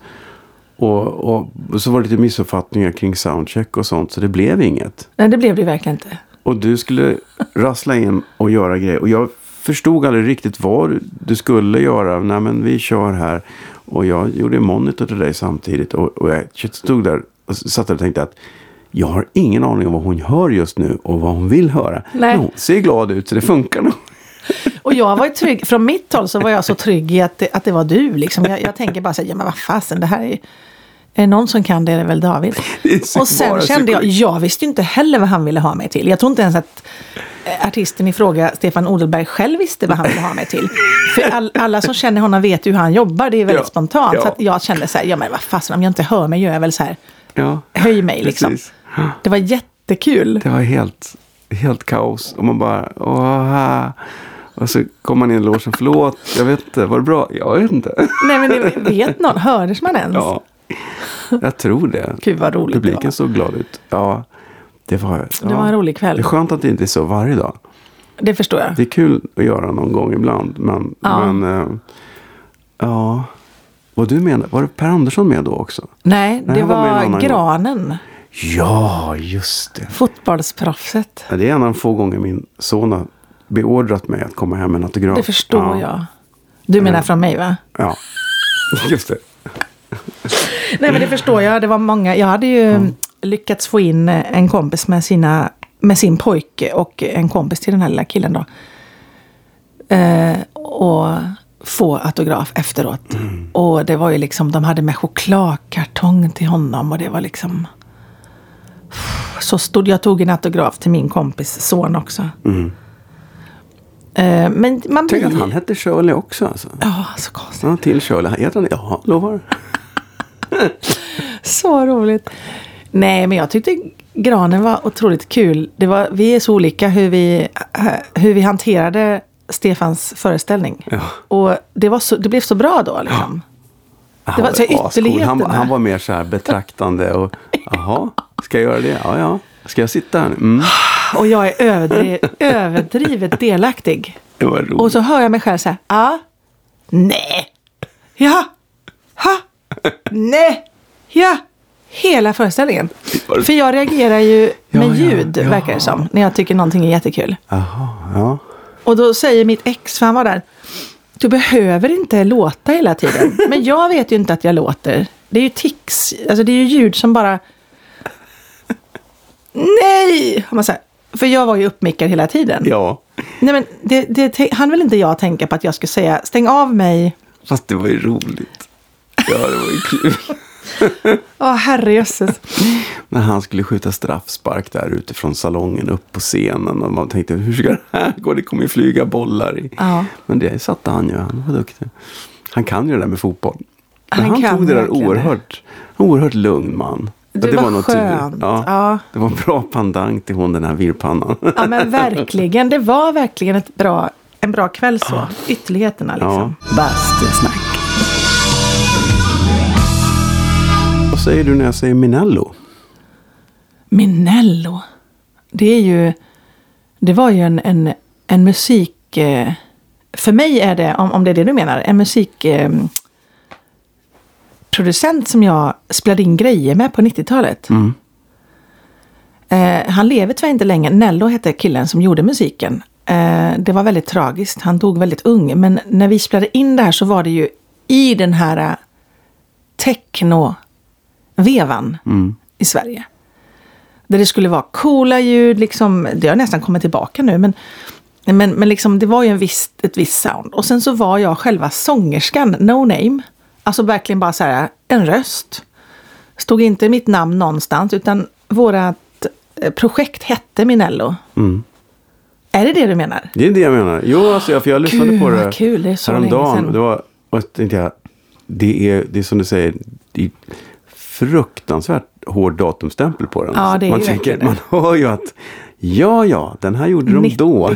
Och, och, och så var det lite missuppfattningar kring soundcheck och sånt. Så det blev inget. nej, det blev det verkligen inte. Och du skulle rassla in och göra grejer. Och jag förstod aldrig riktigt vad du skulle göra. Nej men vi kör här. Och jag gjorde monitor till dig samtidigt. Och, och jag stod där och satt där och tänkte att jag har ingen aning om vad hon hör just nu och vad hon vill höra. Nej. Men hon ser glad ut så det funkar nog. Och jag var ju trygg, från mitt håll så var jag så trygg i att det, att det var du. Liksom. Jag, jag tänker bara så här, ja men vad fasen, det här är är det någon som kan det är det väl David. (laughs) Är Och sen kände jag, jag visste inte heller vad han ville ha mig till. Jag tror inte ens att eh, artisten i fråga, Stefan Odelberg, själv visste vad han ville ha mig till. (laughs) För all, alla som känner honom vet ju hur han jobbar, det är väldigt Ja, spontant. ja. Så jag kände så här, ja men vad fasen, om jag inte hör mig gör jag väl så här Ja, höj mig liksom. precis. Det var jättekul. Det var helt, helt kaos. Och man bara, åh. Och så kom man in i logen, förlåt, jag vet inte, var det bra? Jag vet inte. Nej men (laughs) vet någon? Hördes man ens? Ja, jag tror det. Gud vad roligt det Publiken var. såg glad ut. Ja, det var, ja. Det var en rolig Det kväll. är skönt att det inte är så varje dag. Det förstår jag. Det är kul att göra någon gång ibland. Men, Ja. men eh, ja. Vad du menar, var det Per Andersson med då också? Nej, Nej, det han var var annan gång. Granen. Ja, just det. Fotbollsproffset. Ja, Det är en av de få gånger min son har beordrat mig att komma hem med en autograf. Det förstår ja. jag. Du menar från mig va? Ja, (laughs) just det. (laughs) Nej men det förstår jag. Det var många. Jag hade ju Mm. lyckats få in en kompis med, sina, med sin pojke och en kompis till den här lilla killen då. Eh, och få autograf efteråt. Mm. Och det var ju liksom, de hade med chokladkartong till honom och det var liksom så stod jag tog en autograf till min kompis son också. Eh, men man Mm. Tänk blir... att han hette Shirley också alltså. Ja, så konstigt. Ja, till Shirley. Heter han Ja, lovar. Så roligt. Nej, men jag tyckte granen var otroligt kul. Det var, vi är så olika hur vi, hur vi hanterade Stefans föreställning. Ja. Och det, var så, det blev så bra då. Liksom. Det var så ascool. han, ytterligheterna. han var mer så här betraktande och jaha, ska jag göra det? Ja, ja. Ska jag sitta här nu? Mm. Och jag är överdriv, överdrivet delaktig. Det var roligt. Och så hör jag mig själv så här. Ja. Nej. Ja. Ha. Nej. Ja. Hela föreställningen. För jag reagerar ju Ja, med ljud, ja. verkar det som. När jag tycker någonting är jättekul. Jaha, ja. Och då säger mitt ex, för han var där. Du behöver inte låta hela tiden. (laughs) Men jag vet ju inte att jag låter. Det är ju tics. Alltså det är ju ljud som bara... Nej! har Man säger. För jag var ju uppmickad hela tiden. Ja, Nej, men det, det, han vill inte jag tänka på att jag skulle säga stäng av mig. fast det var ju roligt. Ja, det var ju kul. Åh herrejösses. När han skulle skjuta straffspark där utifrån salongen upp på scenen. Och man tänkte, hur ska det här gå? Det kommer ju flyga bollar i. Ja. Men det satte han ju. Han var duktig. Han kan ju det där med fotboll. Men Han han, kan tog det där oerhört, oerhört lugn man. Det Ja, var nog skönt. Ja, Ja. Det var bra pandang till hon den här virrpannan. Ja men (laughs) verkligen. Det var verkligen ett bra, en bra kväll så. Ytterligheterna liksom. Bastusnack. Säger du när jag säger Minello? Minello. Det är ju... Det var ju en, en, en musik... Eh, för mig är det, om, om det är det du menar, en musik... Eh, som jag spelade in grejer med på 90-talet. Mm. Eh, han lever tyvärr inte längre. Nello hette killen som gjorde musiken. Eh, det var väldigt tragiskt. Han dog väldigt ung. Men när vi spelade in det här så var det ju i den här eh, techno-vevan i Sverige. Där det skulle vara coola ljud, liksom, det har nästan kommit tillbaka nu. Men, men, men liksom, det var ju en viss, ett visst sound. Och sen så var jag själva sångerskan, no name. Alltså verkligen bara så här, en röst. Stod inte mitt namn någonstans, utan vårat eh, projekt hette Minello. Mm. Är det det du menar? Det är det jag menar. Jo, alltså, jag- för jag lyssnade Gud, på det kul. Det är så länge häromdagen. sedan. Det var, och så tänkte jag, det är, det är som du säger, det fruktansvärt hård datumstämpel på den. Ja, man, tänker, man hör ju att, ja, ja, den här gjorde de 90. då.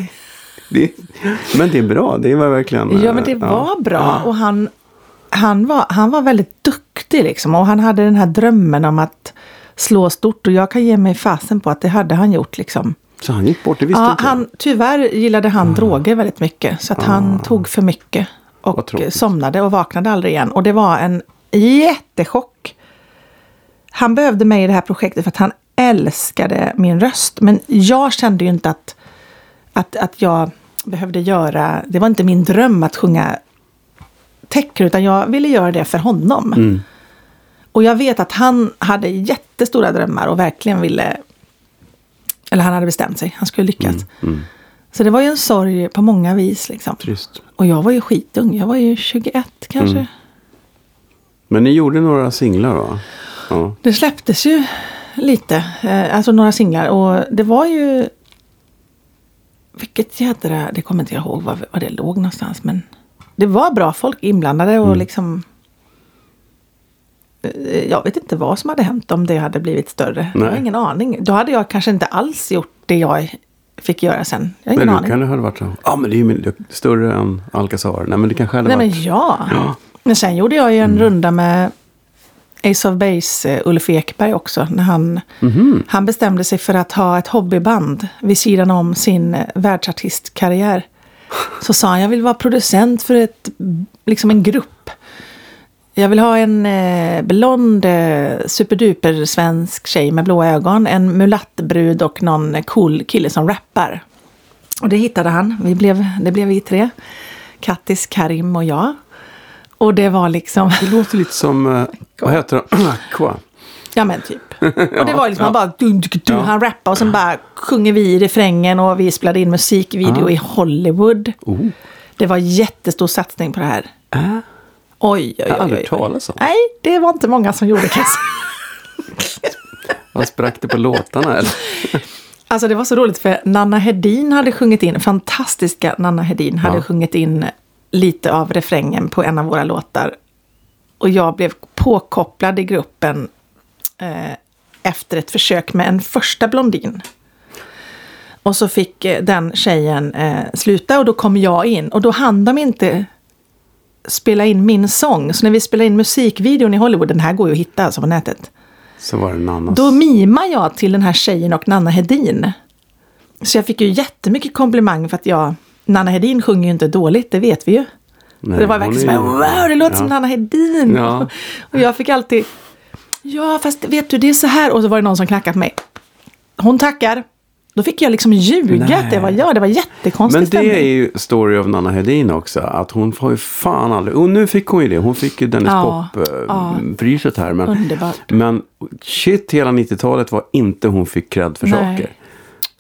Det, men det är bra, det var verkligen... Ja, men det eh, var bra. Ja. Och han, han, var, han var väldigt duktig liksom. Och han hade den här drömmen om att slå stort. Och jag kan ge mig fasen på att det hade han gjort liksom. Så han gick bort, det visste Ja, inte han, tyvärr gillade han droger väldigt mycket. Så att han tog för mycket. Och somnade och vaknade aldrig igen. Och det var en jättechock. Han behövde mig i det här projektet för att han älskade min röst. Men jag kände ju inte att, att, att jag behövde göra... Det var inte min dröm att sjunga täcker. Utan jag ville göra det för honom. Mm. Och jag vet att han hade jättestora drömmar och verkligen ville... Eller han hade bestämt sig. Han skulle lyckas. Mm. Så det var ju en sorg på många vis. Liksom. Trist. Och jag var ju skitung. Jag var ju 21 kanske. Mm. Men ni gjorde några singlar va? Ja. Det släpptes ju lite. Eh, alltså några singlar. Och det var ju... Vilket jädra... Det kommer inte jag ihåg var, var det låg någonstans. Men det var bra folk inblandade och liksom... eh, jag vet inte vad som hade hänt om det hade blivit större. Jag har Nej. ingen aning. Då hade jag kanske inte alls gjort det jag fick göra sen. Jag har ingen Men nu aning. kan det ha varit så. Ja, men det är ju större än Alcazar. Nej, men det kanske hade Nej varit... men ja. Ja. Mm. Men sen gjorde jag ju en runda med Ace of Base, eh, Ulf Ekberg också. När han, Mhm. han bestämde sig för att ha ett hobbyband vid sidan om sin eh, världsartistkarriär. Så sa han, jag vill vara producent för ett, liksom en grupp. Jag vill ha en eh, blond eh, superduper svensk tjej med blå ögon, en mulattbrud och någon cool kille som rappar. Och det hittade han. Vi blev, det blev vi tre. Kattis, Karim och jag. Och det var liksom, Det låter lite som... eh, vad heter det? (clears throat) Aqua. ja men typ. (laughs) Och det var liksom, han bara, dun, dun, dun, han rappade och sen bara sjunger vi i refrängen och vi spelade in musikvideo Ja. i Hollywood. Oh. Det var jättestor satsning på det här. Äh, Oj, oj, jag har oj. aldrig oj. talas om. Nej, det var inte många som gjorde säga. Vad sprack det på låtarna eller? (laughs) Alltså det var så roligt för Nanna Hedin hade sjungit in, fantastiska Nanna Hedin hade Ja. sjungit in lite av refrängen på en av våra låtar. Och jag blev påkopplad i gruppen eh, efter ett försök med en första blondin. Och så fick eh, den tjejen eh, sluta och då kom jag in och då hann de inte spela in min sång. Så när vi spelade in musikvideon i Hollywood, den här går ju att hitta alltså på nätet. Så var det Nannas. Då mimar jag till den här tjejen och Nanna Hedin. Så jag fick ju jättemycket komplimang för att jag... Nanna Hedin sjunger ju inte dåligt, det vet vi ju. Nej, det var verkligen som wow, det låter som Ja. Nanna Hedin. Ja. (laughs) Och jag fick alltid, ja fast vet du det är så här. Och så var det någon som knackade på mig. Hon tackar. Då fick jag liksom ljuga Nej. att det var jag. Det var jättekonstig Men det stämning. är ju story of Nanna Hedin också. Att hon har ju fan aldrig... Och nu fick hon ju det. Hon fick ju Dennis Ja, ja. Pop-priset här. Men, Underbart. men shit, hela 90-talet var inte hon fick cred för Nej. saker.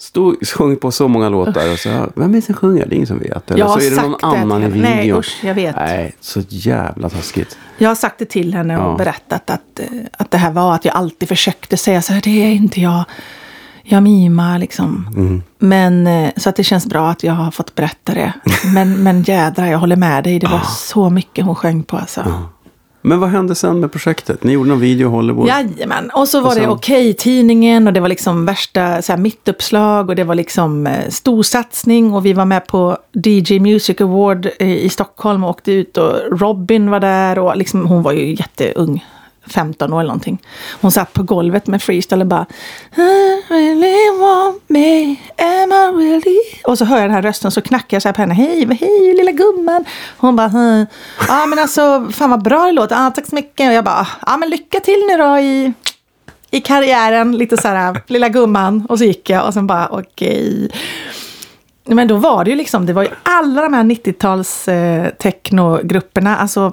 Stod, sjöng på så många låtar och så, vem är det som sjunger? Det är ingen som vet. Eller Jag så är det någon sagt det annan i videon. Nej, usch, jag vet. Nej, så jävla taskigt. Jag har sagt det till henne och Ja. berättat att, eh, att det här var att jag alltid försökte säga så här, det är inte jag. Jag mimar liksom. Mm. Men eh, så att det känns bra att jag har fått berätta det. Men, men jädrar, jag håller med dig. Det var så mycket hon sjöng på alltså. Men vad hände sen med projektet? Ni gjorde någon video i Hollywood? Jajamän, och så var Och det sen- Okej-tidningen och det var liksom värsta så här, mittuppslag och det var liksom eh, storsatsning och vi var med på DJ Music Award eh, i Stockholm och åkte ut och Robin var där och liksom, hon var ju jätteung. 15 år eller någonting. Hon satt på golvet med freestyle och bara I really want me, am I really? Och så hör jag den här rösten så knackar jag så här på henne. Hej, hej lilla gumman. Hon bara, Ja ah, men alltså fan vad bra det låter. Ah, tack så mycket. Och jag bara, ja men lycka till nu då i, i karriären. Lite så här, lilla gumman. Och så gick jag och sen bara, okej. Men då var det ju liksom, det var ju alla de här 90-tals eh, technogrupperna, alltså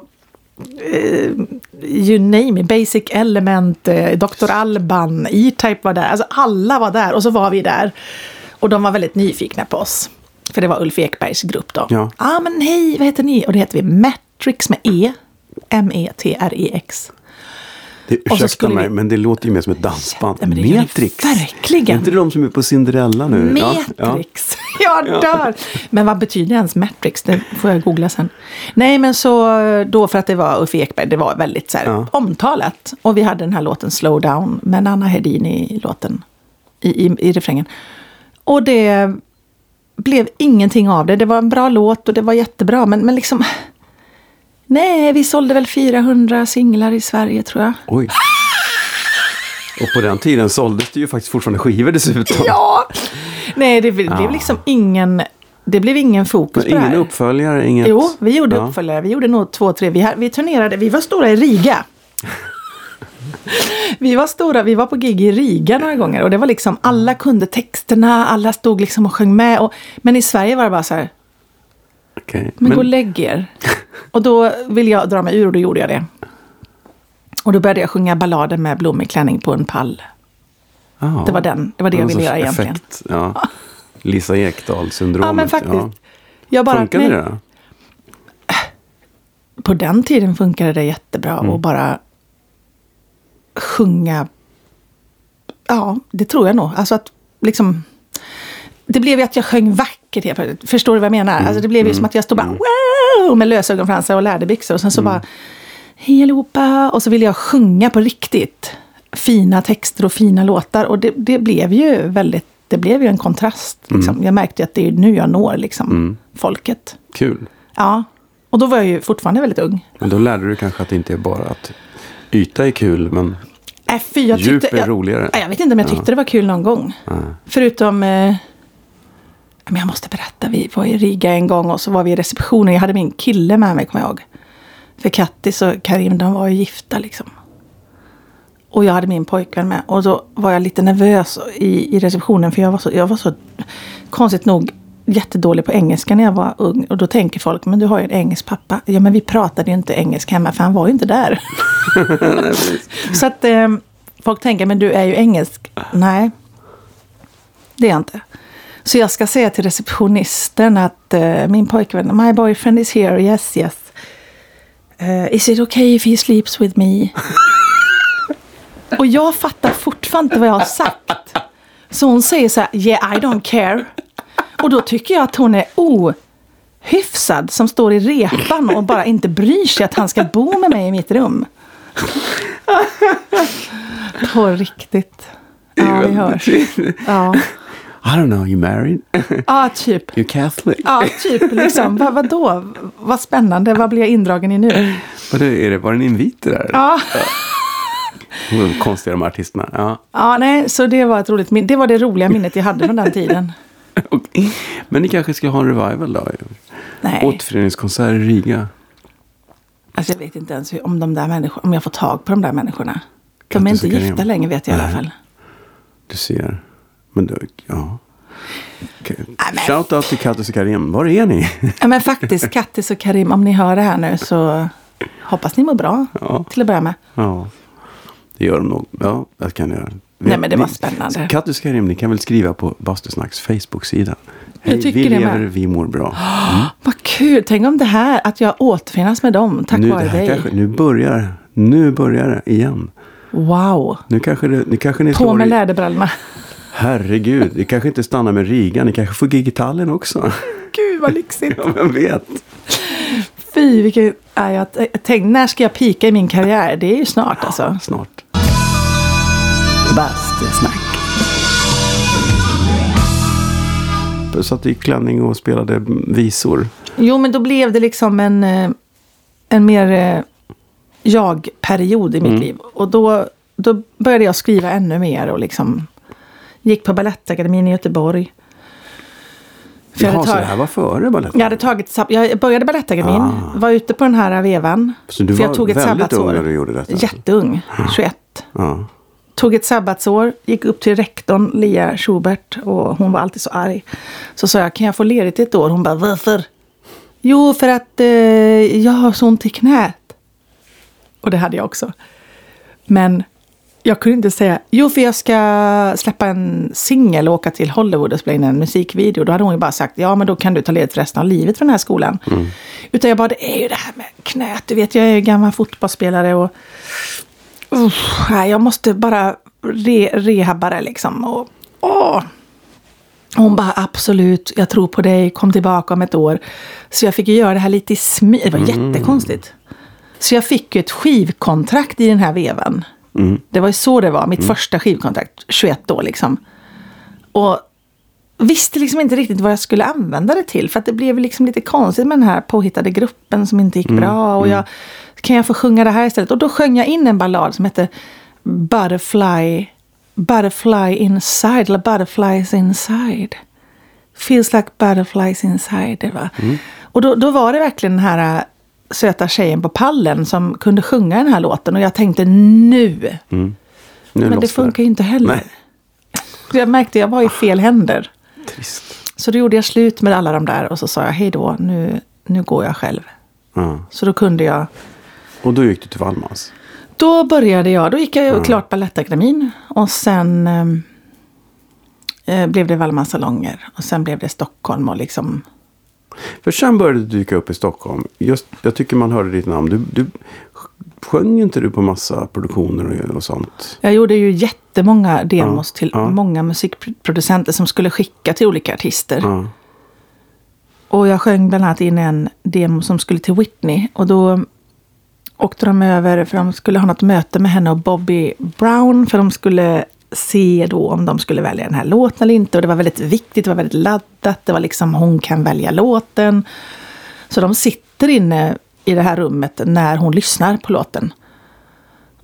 you name it, Basic Element, eh, Dr. Alban, E-Type var där, alltså alla var där och så var vi där. Och de var väldigt nyfikna på oss. För det var Ulf Ekbergs grupp då. Ja. ah, men hej, vad heter ni? Och det heter vi Matrix med E. M-E-T-R-E-X. Det, ursäkta skulle mig, men det låter ju mer som ett dansband. Ja, det gör det Matrix. verkligen. Är inte det de som är på Cinderella nu? Ja, ja. Matrix. (laughs) Jag dör! Men vad betyder ens Matrix? Det får jag googla sen. Nej, men så då för att det var Uffe Ekberg, det var väldigt så här, Ja. omtalat. Och vi hade den här låten Slow Down med Nanna Hedin i låten, i, i, i refrängen. Och det blev ingenting av det. Det var en bra låt och det var jättebra, men, men liksom... Nej, vi sålde väl 400 singlar i Sverige tror jag. Oj. Och på den tiden såldes det ju faktiskt fortfarande skivor dessutom. Ja! Nej, det blev Ja. liksom ingen... Det blev ingen fokus Men på det ingen här. uppföljare, inget... Jo, vi gjorde Ja. uppföljare. Vi gjorde nog två, tre. Vi, vi turnerade. Vi var stora i Riga. (laughs) vi var stora. Vi var på gig i Riga några gånger. Och det var liksom, alla kunde texterna. Alla stod liksom och sjöng med. Och, men i Sverige var det bara så här, Okej. men, gå och lägg er. och då ville jag dra mig ur och då gjorde jag det. Och då började jag sjunga ballader med blommig klänning på en pall. ja. Det var den. Det var det jag ville göra egentligen. effekt, Ja. Lisa Ekdahl-syndromet. Ja, men faktiskt. Jag bara, Funkade nej. det då? på den tiden funkade det jättebra Mm. att bara sjunga. Ja, det tror jag nog. Alltså att liksom... Det blev ju att jag sjöng vackert helt plötsligt. Förstår du vad jag menar? Mm. Alltså det blev ju som att jag stod bara wow med lösögonfransar och läderbyxor. Och sen så bara... Hej allihopa! Och så ville jag sjunga på riktigt. Fina texter och fina låtar. Och det, det blev ju väldigt, det blev ju en kontrast. Liksom. Jag märkte att det är nu jag når liksom, folket. Kul. Ja. Och då var jag ju fortfarande väldigt ung. Men då lärde du kanske att det inte är bara att yta är kul, men Äh, fy, jag djup tyckte, är jag, roligare. Nej, Jag vet inte om jag tyckte det var kul någon gång. Ja. Förutom... Eh, men jag måste berätta, vi var i Riga en gång och så var vi i receptionen. Jag hade min kille med mig, kommer jag ihåg. För Kattis och Karim, de var ju gifta liksom. Och jag hade min pojkvän med. Och då var jag lite nervös i, i receptionen. För jag var, så, jag var så, konstigt nog, jättedålig på engelska när jag var ung. Och då tänker folk, men du har ju en engelsk pappa. Ja, men vi pratade ju inte engelska hemma, för han var ju inte där. (laughs) Så att eh, folk tänker, men du är ju engelsk. Nej, det är jag inte. Så jag ska säga till receptionisten att eh, min pojkvän, my boyfriend is here, yes, yes. Eh, is it okay if he sleeps with me? Och jag fattar fortfarande inte vad jag har sagt. Så hon säger så här, yeah I don't care. Och då tycker jag att hon är ohyfsad som står i repan och bara inte bryr sig att han ska bo med mig i mitt rum. På riktigt. Ja, vi hörs. Ja, I don't know, you married? (laughs) ja typ. (laughs) you Catholic? Ja, typ. Liksom. Vad, vadå? Vad spännande. Vad blir jag indragen i nu? (laughs) Vad är det, var det en invit det där? Ja. De konstiga de här artisterna. Ja. ja, nej, så det var ett roligt minne. Det var det roliga minnet jag hade från den tiden. Men ni kanske ska ha en revival då? Nej, Återföreningskonsert i Riga. alltså jag vet inte ens om de där människorna, om jag får tag på de där människorna. De är inte gifta längre vet jag i alla Nej. fall. Du ser. Men du, ja. Okej. men- Shout out till Kattis och Karim. Var är ni? (laughs) Ja, men faktiskt, Kattis och Karim, om ni hör det här nu så hoppas ni mår bra. Ja. Till att börja med. ja. Det gör de nog. Ja, det kan jag göra. Nej, men det var Ni- spännande. Kattis och Karim, ni kan väl skriva på Bastusnacks Facebook-sida. Hej, vi det lever, med. vi mår bra. (gasps) Vad kul! Tänk om det här, att jag återfinnas med dem tack Nu, det vare dig. kanske, nu börjar nu börjar det igen. Wow! Nu kanske, det, nu kanske ni På slår med läderbrallorna. Herregud, det kanske inte stannar med Riga. Ni kanske får gig i Tallinn också. Gud vad lyxigt! (laughs) Ja, vem vet? Fy, vilken... Ja, jag tänkte, när ska jag pika i min karriär? Det är ju snart alltså. Snart. Bastusnack. Jag satt i klänning och spelade visor. Jo, men då blev det liksom en, eh, en mer eh, jag-period i mitt liv. Och då, då började jag skriva ännu mer och liksom gick på Balettakademin i Göteborg. För jag, Jaha, hade så det här var före baletten? jag hade tagit, jag började Balettakademin, Ah. var ute på den här vevan. Så du för var jag tog ett väldigt ung när du gjorde detta? Jätteung, 21. Ja. Tog ett sabbatsår, gick upp till rektorn, Lia Schubert, och hon var alltid så arg. Så sa jag, kan jag få ledigt ett år? Hon bara, varför? Jo, för att eh, jag har så ont i knät. Och det hade jag också. Men jag kunde inte säga, jo för jag ska släppa en singel och åka till Hollywood och spela in en musikvideo. Då hade hon ju bara sagt, ja men då kan du ta ledigt för resten av livet från den här skolan. Utan jag bara, det är ju det här med knät. Du vet, jag är ju gammal fotbollsspelare och nej, jag måste bara re rehabba det liksom. Och, åh. Hon bara absolut, jag tror på dig, kom tillbaka om ett år. Så jag fick ju göra det här lite i smyg. Det var jättekonstigt. Så jag fick ju ett skivkontrakt i den här vevan. Det var ju så det var, mitt första skivkontrakt, 21 år liksom. Och visste liksom inte riktigt vad jag skulle använda det till. För att det blev liksom lite konstigt med den här påhittade gruppen som inte gick bra. Och jag, kan jag få sjunga det här istället? Och då sjöng jag in en ballad som hette Butterfly, Butterfly inside, eller Butterflies inside. Feels like butterflies inside. Det var. Och då, då var det verkligen den här söta tjejen på pallen som kunde sjunga den här låten. Och jag tänkte nu. Nu Men det funkar ju inte heller. Nej. Jag märkte att jag var i fel händer. Trist. Så då gjorde jag slut med alla de där och så sa jag hej då, nu, nu går jag själv. Ja. Så då kunde jag, Och då gick du till Wallmans. då började jag, då gick jag ju klart Balettakademin och sen ehm, eh, blev det Wallmans salonger och sen blev det Stockholm och liksom, För sen började du dyka upp i Stockholm. Just, jag tycker man hörde ditt namn. Du, du sjöng inte du på massa produktioner och, sånt? jag gjorde ju jättemånga demos Ja, till ja. många musikproducenter som skulle skicka till olika artister. Ja. Och jag sjöng bland annat in en demo som skulle till Whitney. Och då åkte de över för de skulle ha något möte med henne och Bobby Brown. För de skulle se då om de skulle välja den här låten eller inte. Och det var väldigt viktigt, det var väldigt laddat. Det var liksom hon kan välja låten. Så de sitter inne i det här rummet när hon lyssnar på låten.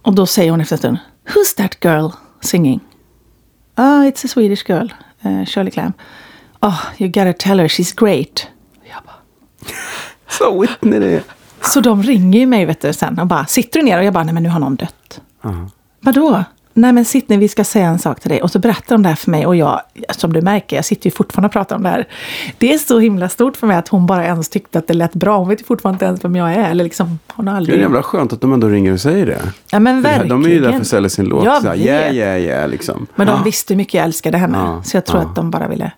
Och då säger hon efter en stund Who's that girl singing? Ah, it's a Swedish girl, uh, Shirley Clamp. Oh, you gotta tell her she's great. Jag bara, (laughs) Så Whitney det. så de ringer ju mig vet du, sen och bara, sitter du ner? Och jag bara, nej men nu har någon dött. Ja. Vadå? Nej men sitt ner, vi ska säga en sak till dig. Och så berättar de det här för mig och jag, som du märker, jag sitter ju fortfarande och pratar om det här. Det är så himla stort för mig att hon bara ens tyckte att det lät bra. Hon vet ju fortfarande inte ens vem jag är. Eller liksom, hon har Det är aldrig... jävla skönt att de ändå ringer och säger det. Ja men verkligen. De är ju där för att sälja sin låt. Jag yeah, yeah, yeah, liksom. Men de Ja. visste hur mycket jag älskade henne. Ja, Så jag tror ja. att de bara ville...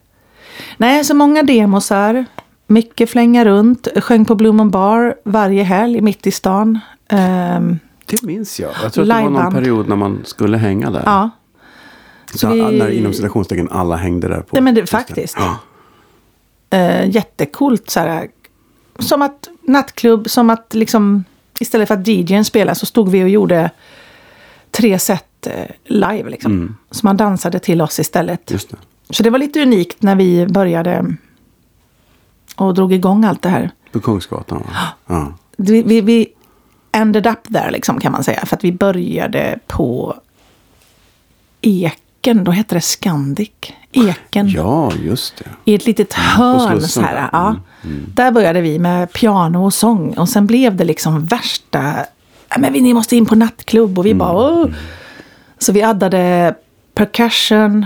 Nej, så många demosar. Mycket flänga runt. Sjöng på Blue Moon Bar varje helg mitt i stan. Ehm, Det minns jag. Jag tror att det var någon period när man skulle hänga där. ja. Så vi- När inom citationstecken alla hängde där på. Nej, men det- faktiskt. Ja. Eh, jättekult så här. Som att nattklubb, som att liksom istället för att DJn spelade så stod vi och gjorde tre set eh, live liksom. Mm. Så man dansade till oss istället. Det. Så det var lite unikt när vi började och drog igång allt det här. På Kungsgatan. va? Ja. vi, vi, vi ended up där liksom kan man säga. För att vi började på Eken, då hette det Scandic. Eken. ja, just det. I ett litet på hörn så här. där. Ja. Där började vi med piano och sång. Och sen blev det liksom värsta... "Ja, Men vi, ni måste in på nattklubb. Och vi bara... Åh. Så vi addade percussion.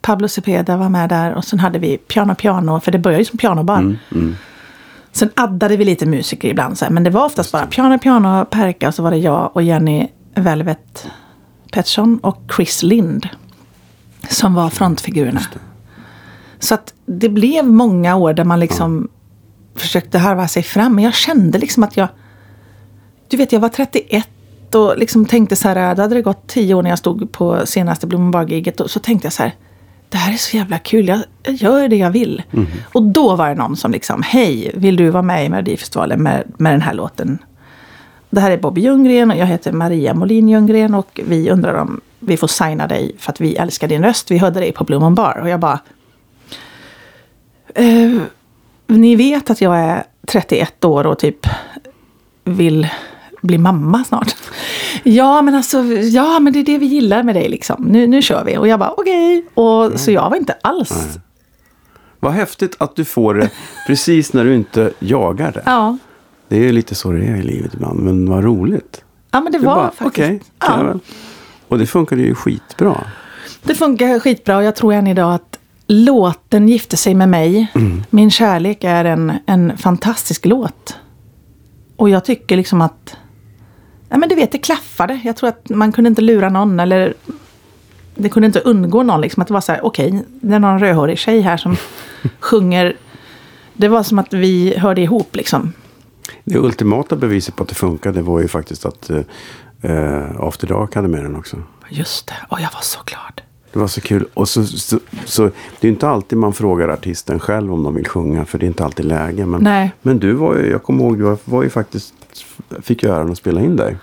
Pablo Cepeda var med där. Och sen hade vi piano, piano. För det började ju som pianoband. Sen addade vi lite musiker ibland. Så här, men det var oftast bara piano, piano, perka. Och så var det jag och Jenny Velvet Pettersson och Chris Lind. Som var frontfigurerna. Så att det blev många år där man liksom försökte harva sig fram. Men jag kände liksom att jag... Du vet, jag var 31 och liksom tänkte så här, då hade det gått tio år när jag stod på senaste Blommenbar-giget. Och så tänkte jag så här, det här är så jävla kul, jag, jag gör det jag vill. Och då var det någon som liksom, hej, vill du vara med i Melodifestivalen med, med den här låten? Det här är Bobby Ljunggren och jag heter Maria Molin Ljunggren och vi undrar om vi får signa dig för att vi älskar din röst. Vi hörde dig på Blue Moon Bar och jag bara... Eh, ni vet att jag är 31 år och typ vill bli mamma snart. Ja, men alltså, ja, men det är det vi gillar med dig liksom. Nu, nu kör vi. Och jag bara okej. Och Så jag var inte alls... Vad häftigt att du får det precis när du inte jagar det. Ja. Det är lite så det är i livet ibland, men vad roligt. ja, men det Du var bara, faktiskt... jag ja. Och det funkade ju skitbra. Det funkar skitbra och jag tror än idag att låten Gifte sig med mig, Min kärlek, är en, en fantastisk låt. Och jag tycker liksom att, ja men du vet, det klaffade. Jag tror att man kunde inte lura någon eller det kunde inte undgå någon. Liksom, att det var så här, okej, det är någon rödhårig tjej här som (laughs) sjunger. Det var som att vi hörde ihop liksom. Det ultimata beviset på att det funkade var ju faktiskt att eh, After Dark hade med den också. Just det, och jag var så glad. Det var så kul. Och så, så, så, det är inte alltid man frågar artisten själv om de vill sjunga. För det är inte alltid läge. Men, Nej. men du var ju, jag kommer ihåg, du var, var ju faktiskt, fick ju äran att spela in dig.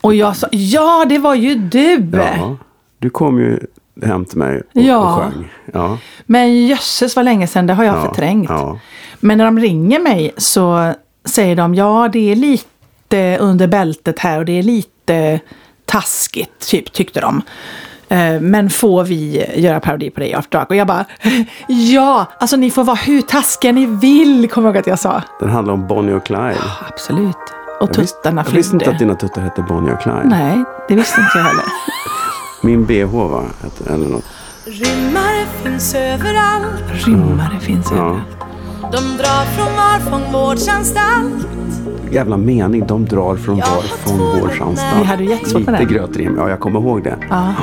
Och jag sa, ja det var ju du! Ja, du kom ju hem till mig och, Ja. och sjöng. Ja, Men jösses vad länge sedan, det har jag Ja, förträngt. ja. Men när de ringer mig så säger de ja det är lite under bältet här och det är lite taskigt, typ tyckte de. Eh, Men får vi göra parodi på dig i After Dark? Och jag bara (laughs) ja, alltså ni får vara hur taskiga ni vill, kommer jag ihåg att jag sa. Den handlar om Bonnie och Clyde. Absolut. Och Jag tuttarna jag visste inte att dina tuttar hette Bonnie och Clyde. Nej, det visste inte jag heller. (laughs) Min bh va? Eller något. Rymmare finns överallt. Rymmare finns Ja. överallt. De drar från var fångvårdsanstalt. Jävla mening. De drar från var fångvårdsanstalt. Vi hade ju jättesvårt med Lite det. grötrim. Ja, jag kommer ihåg det. Ja.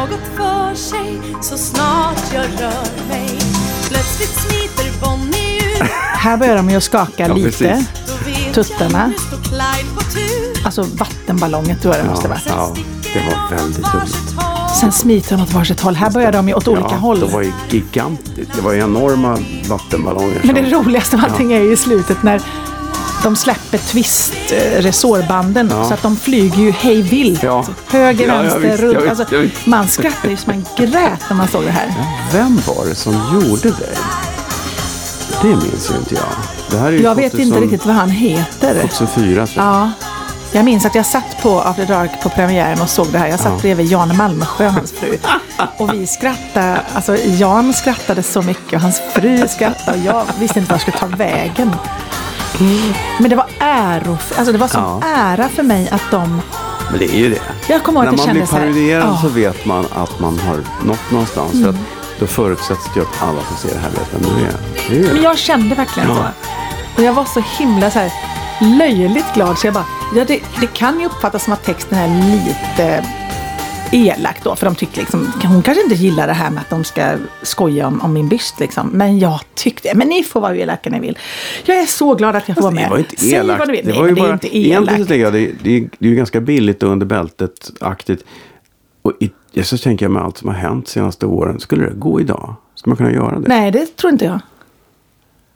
Något för sig så snart jag rör mig. Plötsligt smiter Bonnie ut. Här börjar de ju att skaka Ja, lite. Tuttarna. Alltså vattenballonger tror jag det måste vara. Sen Ja, det var väldigt roligt. Sen smiter de åt varsitt håll. Här börjar de ju åt olika ja, håll. Det var ju gigantiskt. Det var ju enorma vattenballonger. Men det roligaste av allting är ju i slutet när de släpper twist resårbanden Ja. så att de flyger ju hej vilt. Ja. Höger, Ja, vänster, runt. vet, alltså, vet. man skrattar ju som man grät när man såg det här. Vem var det som gjorde det? Det minns ju inte jag. Det här är Jag vet 2000 inte riktigt vad han heter. 2004 tror jag. Ja. Jag minns att jag satt på After Dark på premiären och såg det här. Jag satt Ja. bredvid Jan Malmsjö och hans fru. Och vi skrattade, alltså Jan skrattade så mycket och hans fru skrattade och jag visste inte vad jag skulle ta vägen. Men det var äro, alltså det var sån Ja. ära för mig att de, Men det är ju det. jag kommer ihåg När att jag man blir kände så här. parodierad så vet man att man har nått någonstans. För att då förutsätts det att alla som ser det här vet vem du är. Det är Men jag kände verkligen Ja. så. Och jag var så himla så här löjligt glad så jag bara, ja det, det kan ju uppfattas som att texten är lite elak då. För de tycker liksom, hon kanske inte gillar det här med att de ska skoja om, om min byst liksom. Men jag tyckte, men ni får vara elaka ni vill. Jag är så glad att jag får vara med. Det var inte Säg elakt. vad du vill. Det Nej, var ju men det är bara, inte elakt. det, är, det är ju ganska billigt och under bältet-aktigt. Och i, ja, så tänker jag med allt som har hänt de senaste åren. Skulle det gå idag? Ska man kunna göra det? Nej, det tror inte jag.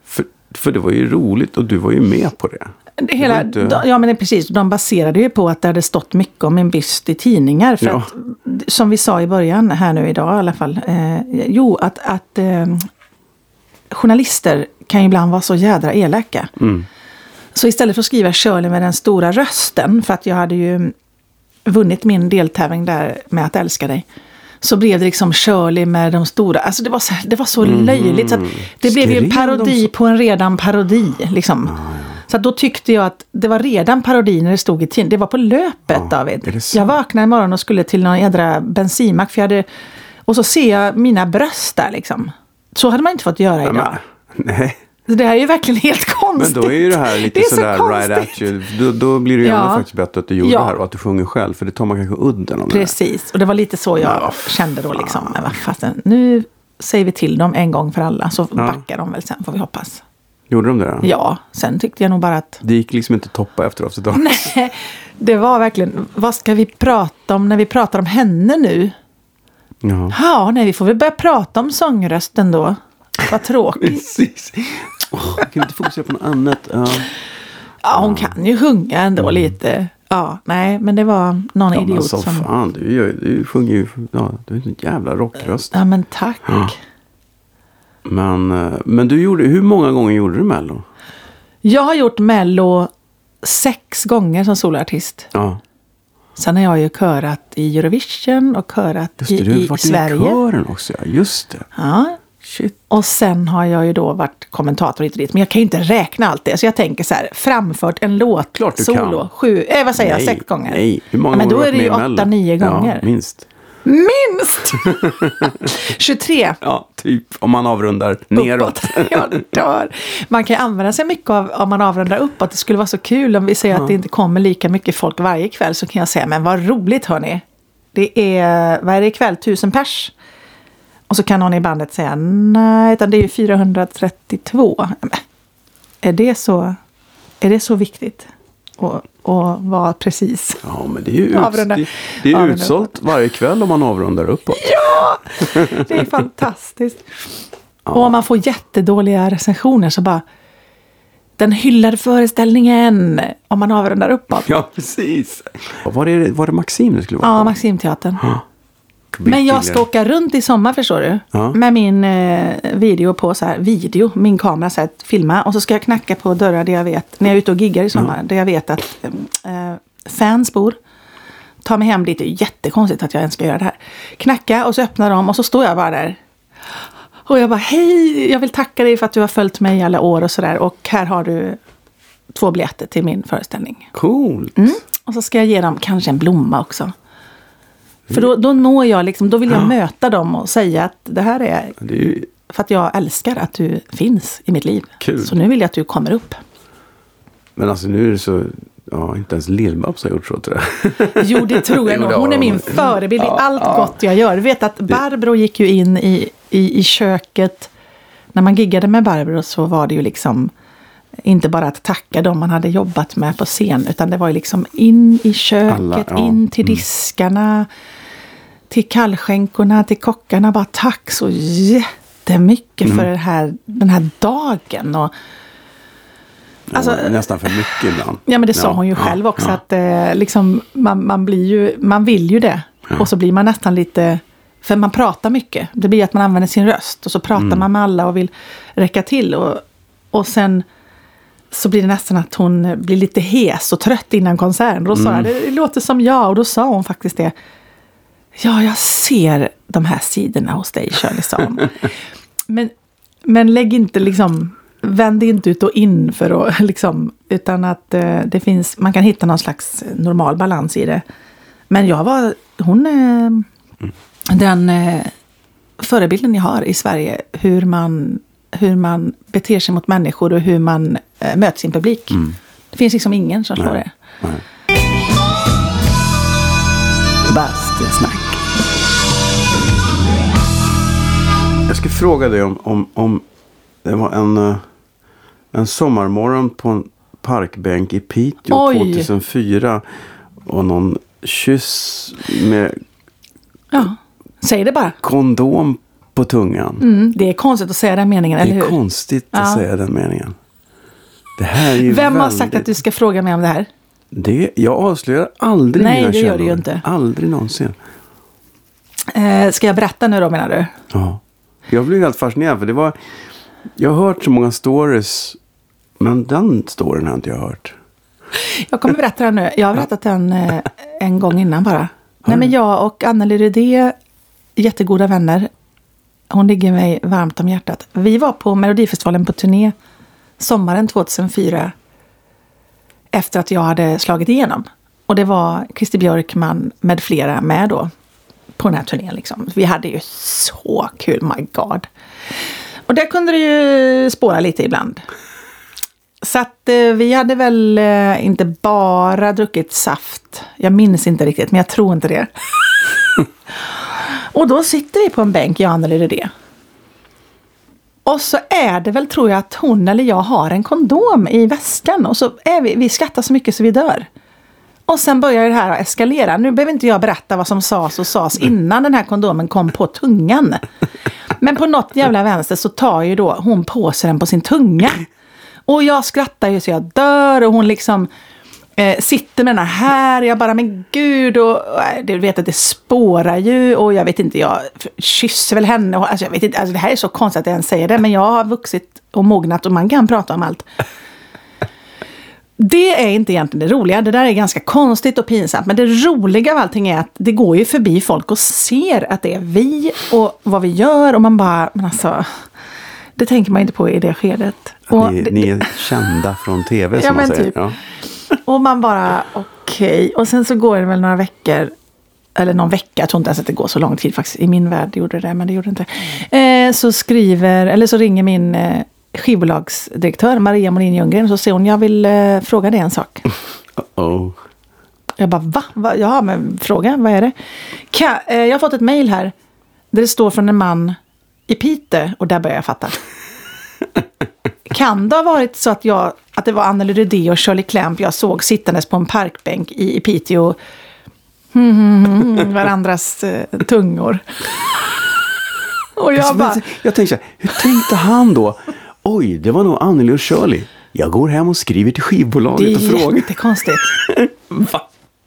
För, för det var ju roligt och du var ju med på det. Det Hela, inte- de- Ja men precis, de baserade ju på att det hade stått mycket om en byst i tidningar. För Ja. att, som vi sa i början, här nu idag i alla fall. Eh, jo, att, att eh, journalister kan ju ibland vara så jädra elaka. Mm. Så istället för att skriva Shirley med den stora rösten, för att jag hade ju vunnit min deltävling där med att älska dig. Så blev det liksom Shirley med de stora, alltså det var så, det var så löjligt. Så det blev ju en Mm. Skrev de parodi så? på en redan parodi. Liksom. Så då tyckte jag att det var redan parodi när det stod i tidningen. Det var på löpet Ja, David. Jag vaknade imorgon och skulle till någon jädra bensinmack. För jag hade, och så ser jag mina bröst där liksom. Så hade man inte fått göra Ja, idag. men, nej, Så det här är ju verkligen helt men konstigt. då är ju det här lite Det är så sådär right at you. Då, då blir det ju Ja. faktiskt bättre att du gjorde Ja. det här och att du sjunger själv. För det tar man kanske udden av. Precis, och det var lite så jag Men vad kände då. Liksom. Men vad fasen, nu säger vi till dem en gång för alla så Ja. backar de väl sen får vi hoppas. Gjorde de det då? Ja, sen tyckte jag nog bara att Det gick liksom inte att toppa efter After Dark. nej, (laughs) det var verkligen, vad ska vi prata om när vi pratar om henne nu? Ja. Ja, nej, vi får väl börja prata om sångrösten då. Vad tråkigt. Precis. Oh, kan inte fokusera på något annat? Ja. Ja, hon kan ju sjunga ändå lite. Ja, nej, men det var någon Mm. Ja, idiot så som... fan, du, du sjunger ju, ja, du är en jävla rockröst. Ja, men tack. Men, eh, men du gjorde, hur många gånger gjorde du Mello? Jag har gjort Mello sex gånger som soloartist. Ja, Sen har jag ju körat i Eurovision och körat just det, i, du har i varit Sverige. kören också. Ja, just det. Ja. Shit. Och sen har jag ju då varit kommentator hit och dit. Men jag kan ju inte räkna allt det. Så jag tänker så här, framfört en låt Klart du solo. kan. Sju, eh, vad säger jag, Nej, sex gånger? Nej, hur många Ja, men då är det ju åtta, nio gånger. Ja, minst. Minst! (laughs) 23. Ja, typ om man avrundar neråt. Uppåt. Jag dör. Man kan använda sig mycket av om man avrundar uppåt. Det skulle vara så kul om vi säger att det inte kommer lika mycket folk varje kväll. Så kan jag säga, men vad roligt hörni. Det är, vad är det ikväll, tusen pers? Och så kan någon i bandet säga, nej, utan det är ju 432. Men, är det så, är det så viktigt? Och, och vara precis. Ja, men det är ju Avrunda- det, det är utsålt varje kväll om man avrundar uppåt. Det är fantastiskt. Och om man får jättedåliga recensioner så bara den hyllade föreställningen om man avrundar uppåt. Ja, precis. Var det, var det Maxim det skulle vara? Ja, Maximteatern. Kubik Men jag ska åka runt i sommar förstår du. Ja. Med min eh, video på så här, video, min kamera så här, att filma. Och så ska jag knacka på dörrar där jag vet, när jag är ute och giggar i sommar, där jag vet att eh, fans bor. Ta mig hem dit, det är jättekonstigt att jag ens ska göra det här. Knacka och så öppnar de och så står jag bara där. Och jag bara, hej, jag vill tacka dig för att du har följt mig i alla år och sådär. Och här har du två biljetter till min föreställning. Coolt. Mm. Och så ska jag ge dem kanske en blomma också. För då, då når jag liksom, då vill jag Ja. möta dem och säga att det här är Det är ju, för att jag älskar att du finns i mitt liv. Kul. Så nu vill jag att du kommer upp. men alltså nu är det så... Ja, inte ens Lill-Babs har gjort så tror jag. (laughs) Jo, det tror jag nog. Hon är min förebild i Ja, allt ja. gott jag gör. Du vet att Barbro gick ju in i, i, i köket. När man giggade med Barbro så var det ju liksom inte bara att tacka dem man hade jobbat med på scen. Utan det var ju liksom in i köket, Alla, ja. in till Mm. diskarna. Till kallskänkorna, till kockarna. Bara tack så jättemycket Mm. för det här, den här dagen. Och, Alltså, nästan för mycket ibland. Ja, men det sa hon ju ja, själv också, ja. att eh, liksom, man, man, blir ju, man vill ju det. Och så blir man nästan lite... För man pratar mycket. Det blir att man använder sin röst och så pratar Mm. man med alla och vill räcka till. Och, och sen så blir det nästan att hon blir lite hes och trött innan konserten. Då sa Mm. jag, det låter som jag. Och då sa hon faktiskt det. Ja, jag ser de här sidorna hos dig, Shirley, sa hon. (laughs) men, men lägg inte liksom, vänd inte ut och in för att (laughs) liksom, utan att eh, det finns, man kan hitta någon slags normal balans i det. Men jag var, hon är den eh, förebilden jag har i Sverige, hur man, hur man beter sig mot människor och hur man eh, möter sin publik. Det finns liksom ingen som slår det. Nej. Ska fråga dig om, om, om det var en, eh, en sommarmorgon på en parkbänk i Piteå Oj. 2004. Och någon kyss med Ja, säg det bara. kondom på tungan. Mm, det är konstigt att säga den meningen, eller det är hur? konstigt att Ja. säga den meningen. Det här är ju Vem har väldigt... sagt att du ska fråga mig om det här? det, jag avslöjar aldrig Nej, mina det gör källor. du ju inte. Aldrig någonsin. Eh, ska jag berätta nu då menar du? Ja. Jag blev helt fascinerad för det var... Jag har hört så många stories. Men den storyn har inte jag hört. Jag kommer berätta den nu. Jag har berättat den eh, en gång innan bara. Nej, men jag och Anneli Rydé, jättegoda vänner. Hon ligger mig varmt om hjärtat. Vi var på Melodifestivalen på turné sommaren 2004. Efter att jag hade slagit igenom. Och det var Christer Björkman med flera med då. På den här turnén liksom. Vi hade ju så kul, my god. Och där kunde det ju spåra lite ibland. Så att eh, vi hade väl eh, inte bara druckit saft. Jag minns inte riktigt, men jag tror inte det. (laughs) och då sitter vi på en bänk, jag och det. Rydé. Och så är det väl, tror jag, att hon eller jag har en kondom i väskan. Och så är vi, vi skrattar så mycket så vi dör. Och sen börjar det här att eskalera. Nu behöver inte jag berätta vad som sades och sades innan den här kondomen kom på tungan. Men på något jävla vänster så tar ju då hon på sig den på sin tunga. Och jag skrattar ju så jag dör och hon liksom eh, sitter med den här. Jag bara, men gud, och, och äh, du vet att det spårar ju och jag vet inte, jag kysser väl henne. Och, alltså, jag vet inte, alltså, det här är så konstigt att jag ens säger det, men jag har vuxit och mognat och man kan prata om allt. Det är inte egentligen det roliga. Det där är ganska konstigt och pinsamt. Men det roliga av allting är att det går ju förbi folk och ser att det är vi och vad vi gör. Och man bara, men alltså, det tänker man inte på i det skedet. Och, Ni, det- ni är kända från tv som (laughs) Ja, man säger. typ. Ja. och man bara, okej. Och sen så går det väl några veckor. Eller någon vecka, jag tror inte ens att det går så lång tid faktiskt. I min värld gjorde det det, men det gjorde det inte. Eh, så skriver, eller så ringer min eh, skivbolagsdirektör Maria Molin Ljunggren. Så säger hon, jag vill eh, fråga dig en sak. Oh. Jag bara, va? va? Jaha, men fråga, vad är det? Ka, eh, jag har fått ett mejl här. Där det står från en man i Piteå. Och där börjar jag fatta. (laughs) kan det ha varit så att, jag, att det var Anneli Rydé och Shirley Clamp jag såg sittandes på en parkbänk i, i Piteå? Mm, mm, mm, varandras eh, tungor. (laughs) och jag Men, bara, jag tänkte hur tänkte han då? Oj, det var nog Anneli och Shirley. Jag går hem och skriver till det skivbolaget och är frågar. jättekonstigt. (laughs) Va?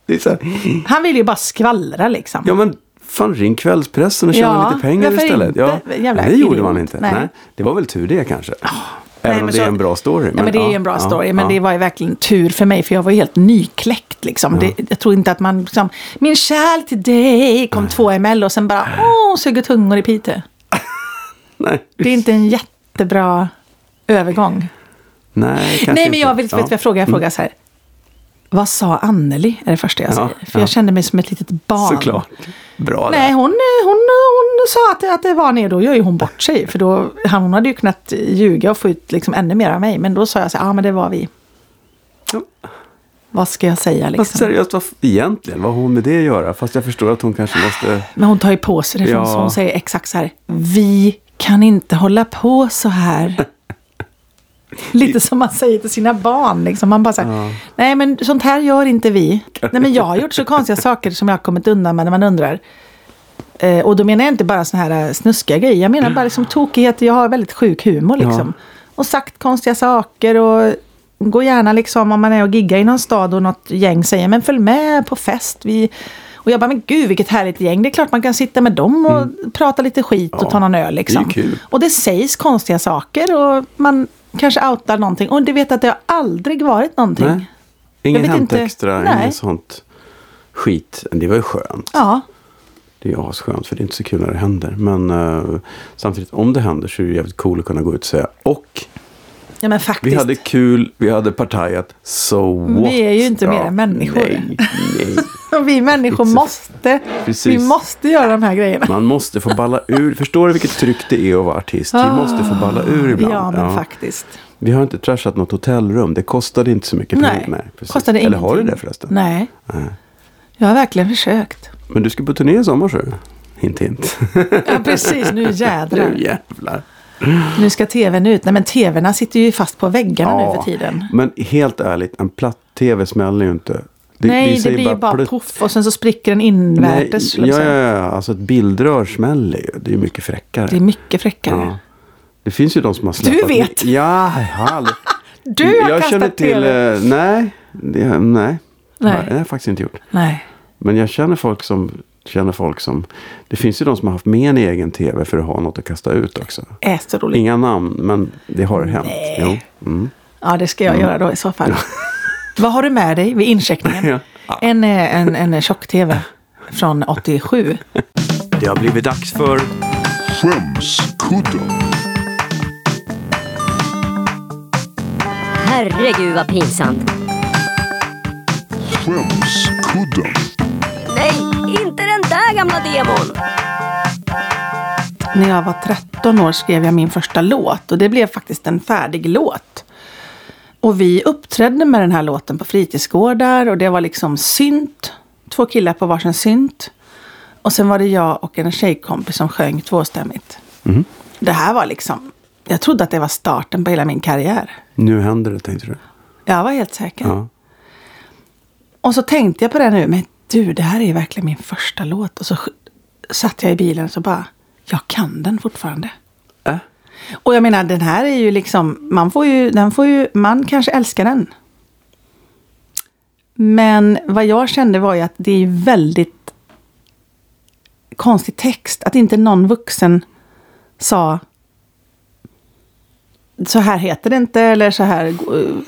Det är Han vill ju bara skvallra liksom. ja men fan ring kvällspressen och tjäna Ja, lite pengar istället. Ja, Jävla det gjorde man inte. Nej. Nej. Det var väl tur det kanske. Även Nej, om men det är så- en bra story. ja, men det är ju en bra ja, story. Men det var ju verkligen tur för mig. För jag var ju helt nykläckt. Liksom. Det, jag tror inte att man... Liksom, Min kärlek till dig kom två ml och sen bara... Åh, suger tungor i Piteå. (laughs) Nej, Det är inte en jättebra övergång. Nej, kanske Nej, men jag inte. vill, Ja. Mm. vet, vad jag frågar, jag frågar så här. Vad sa Anneli? Är det första jag Ja, säger. För ja. jag kände mig som ett litet barn. Såklart. Bra Nej, hon, hon, hon sa att att det var ner. Då gör ju hon bort sig. För då, hon hade ju kunnat ljuga och få ut liksom ännu mer av mig. Men då sa jag så här, ja men det var vi. Ja. Vad ska jag säga Fast liksom? seriöst, vad, egentligen, vad har hon med det att göra? Fast jag förstår att hon kanske måste... Men hon tar ju på sig det. Ja. Hon säger exakt så här. Vi kan inte hålla på så här. (laughs) Lite som man säger till sina barn. Liksom. Man bara så här, Ja. nej men sånt här gör inte vi. Nej men jag har gjort så (laughs) konstiga saker som jag har kommit undan med när man undrar. Eh, och då menar jag inte bara såna här eh, snuskiga grejer. Jag menar bara liksom tokigheter. Jag har väldigt sjuk humor liksom. Och sagt konstiga saker och gå gärna liksom om man är och giggar i någon stad och något gäng säger men följ med på fest. Vi, och jag bara, men gud vilket härligt gäng. Det är klart man kan sitta med dem och prata lite skit och Mm. Ja, ta någon öl liksom. det. Och det sägs konstiga saker och man kanske outar någonting. Och du vet att det har aldrig varit någonting. Nej. Ingen vet Hänt inte. Extra, Nej. inget sånt skit. Det var ju skönt. Ja, Det är asskönt för det är inte så kul när det händer. Men eh, samtidigt om det händer så är det jävligt cool att kunna gå ut och säga och ja men faktiskt. vi hade kul, vi hade partajat, so what? Vi är ju inte mer än människor. Nej, nej. (laughs) Vi människor a- måste, Precis. vi måste göra de här grejerna. Man måste få balla ur. Förstår du vilket tryck det är att vara artist? Vi måste få balla ur ibland. Ja, men faktiskt. Vi har inte trashat något hotellrum. Det kostade inte så mycket Nej, pengar. precis. kostade Eller har du ingenting. det förresten? Nej, Nej. jag har verkligen försökt. Men du ska på turné i sommar så. Hint hint. Ja, precis. Nu (laughs) jädrar. nu jävlar. Nu ska tvn ut. Nej, men tvn sitter ju fast på väggarna nu för tiden. Men helt ärligt, en platt-tv smäller ju inte. Det, Nej, det säger blir ju bara plutt. poff och sen så spricker den Nej, invärtes. ja, ja, ja, alltså ett bildrör smäller ju. Det är mycket fräckare. Det är mycket fräckare. ja. Det finns ju de som har släpat... vet. Ja, jag. (laughs) Du har jag kastat känner till... Eh, nej, det, nej. Nej. Det har jag faktiskt inte gjort. Nej. Men jag känner folk som... Känner folk som... Det finns ju de som har haft med en egen tv för att ha något att kasta ut också. Är så roligt. Inga namn, men det har hänt. Nej. Jo. Mm. Ja, det ska jag göra då i så fall. (laughs) Vad har du med dig vid incheckningen? Ja. En, eh, en, en tjock-tv från 87. Det har blivit dags för... Skämskudden. Herregud vad pinsamt. Skämskudden. Nej, inte den där gamla demon. När jag var 13 år skrev jag min första låt och det blev faktiskt en färdig låt. Och vi uppträdde med den här låten på fritidsgårdar och det var liksom synt. Två killar på varsin synt. Och sen var det jag och en tjejkompis som sjöng tvåstämmigt. Det här var liksom, jag trodde att det var starten på hela min karriär. Nu händer det, tänkte du. Jag var helt säker. Ja. Och så tänkte jag på det nu, men du, det här är verkligen min första låt. Och så satt jag i bilen och så bara, jag kan den fortfarande. Äh? Och jag menar, den här är ju liksom, man får ju, den får ju, man kanske älskar den. Men vad jag kände var ju att det är väldigt konstig text. Att inte någon vuxen sa så här heter det inte eller så här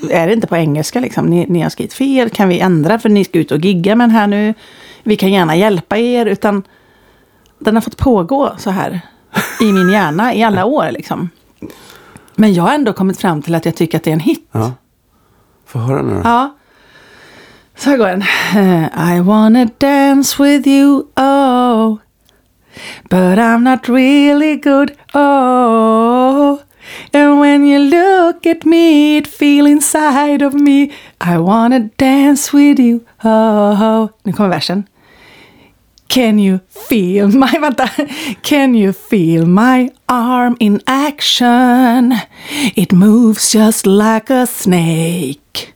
är det inte på engelska. Liksom. Ni, ni har skrivit fel, kan vi ändra för ni ska ut och gigga med den här nu. Vi kan gärna hjälpa er. Utan den har fått pågå så här i min hjärna i alla år. Liksom. Men jag har ändå kommit fram till att jag tycker att det är en hit. Ja. Få höra nu då. Ja. Så här går den. Eh, I wanna dance with you, oh. But I'm not really good, oh. And when you look at me, it feel inside of me. I wanna dance with you, oh. oh. Nu kommer versen. Can you feel (laughs) my... Vänta. Can you feel my arm in action? It moves just like a snake.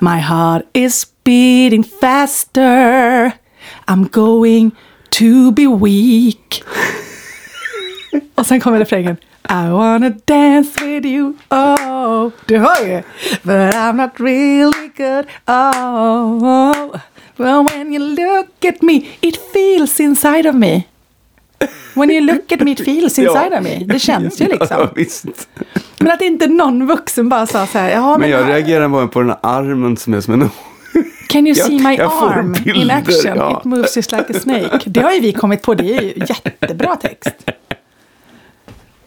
My heart is beating faster. I'm going to be weak. (laughs) Och sen kommer refrängen. I wanna dance with you, oh. Du hör ju. But I'm not really good, oh. Well when you look at me, it feels inside of me. When you look at me, it feels (laughs) inside of me. Det känns ju (laughs) Ja, liksom. visst. Men att inte någon vuxen bara sa så här, ja Men men, jag reagerar bara på den här armen som är som en... can you (laughs) jag- see my arm in bilder, action? ja. It moves just like a snake. Det har ju vi kommit på, det är ju jättebra text.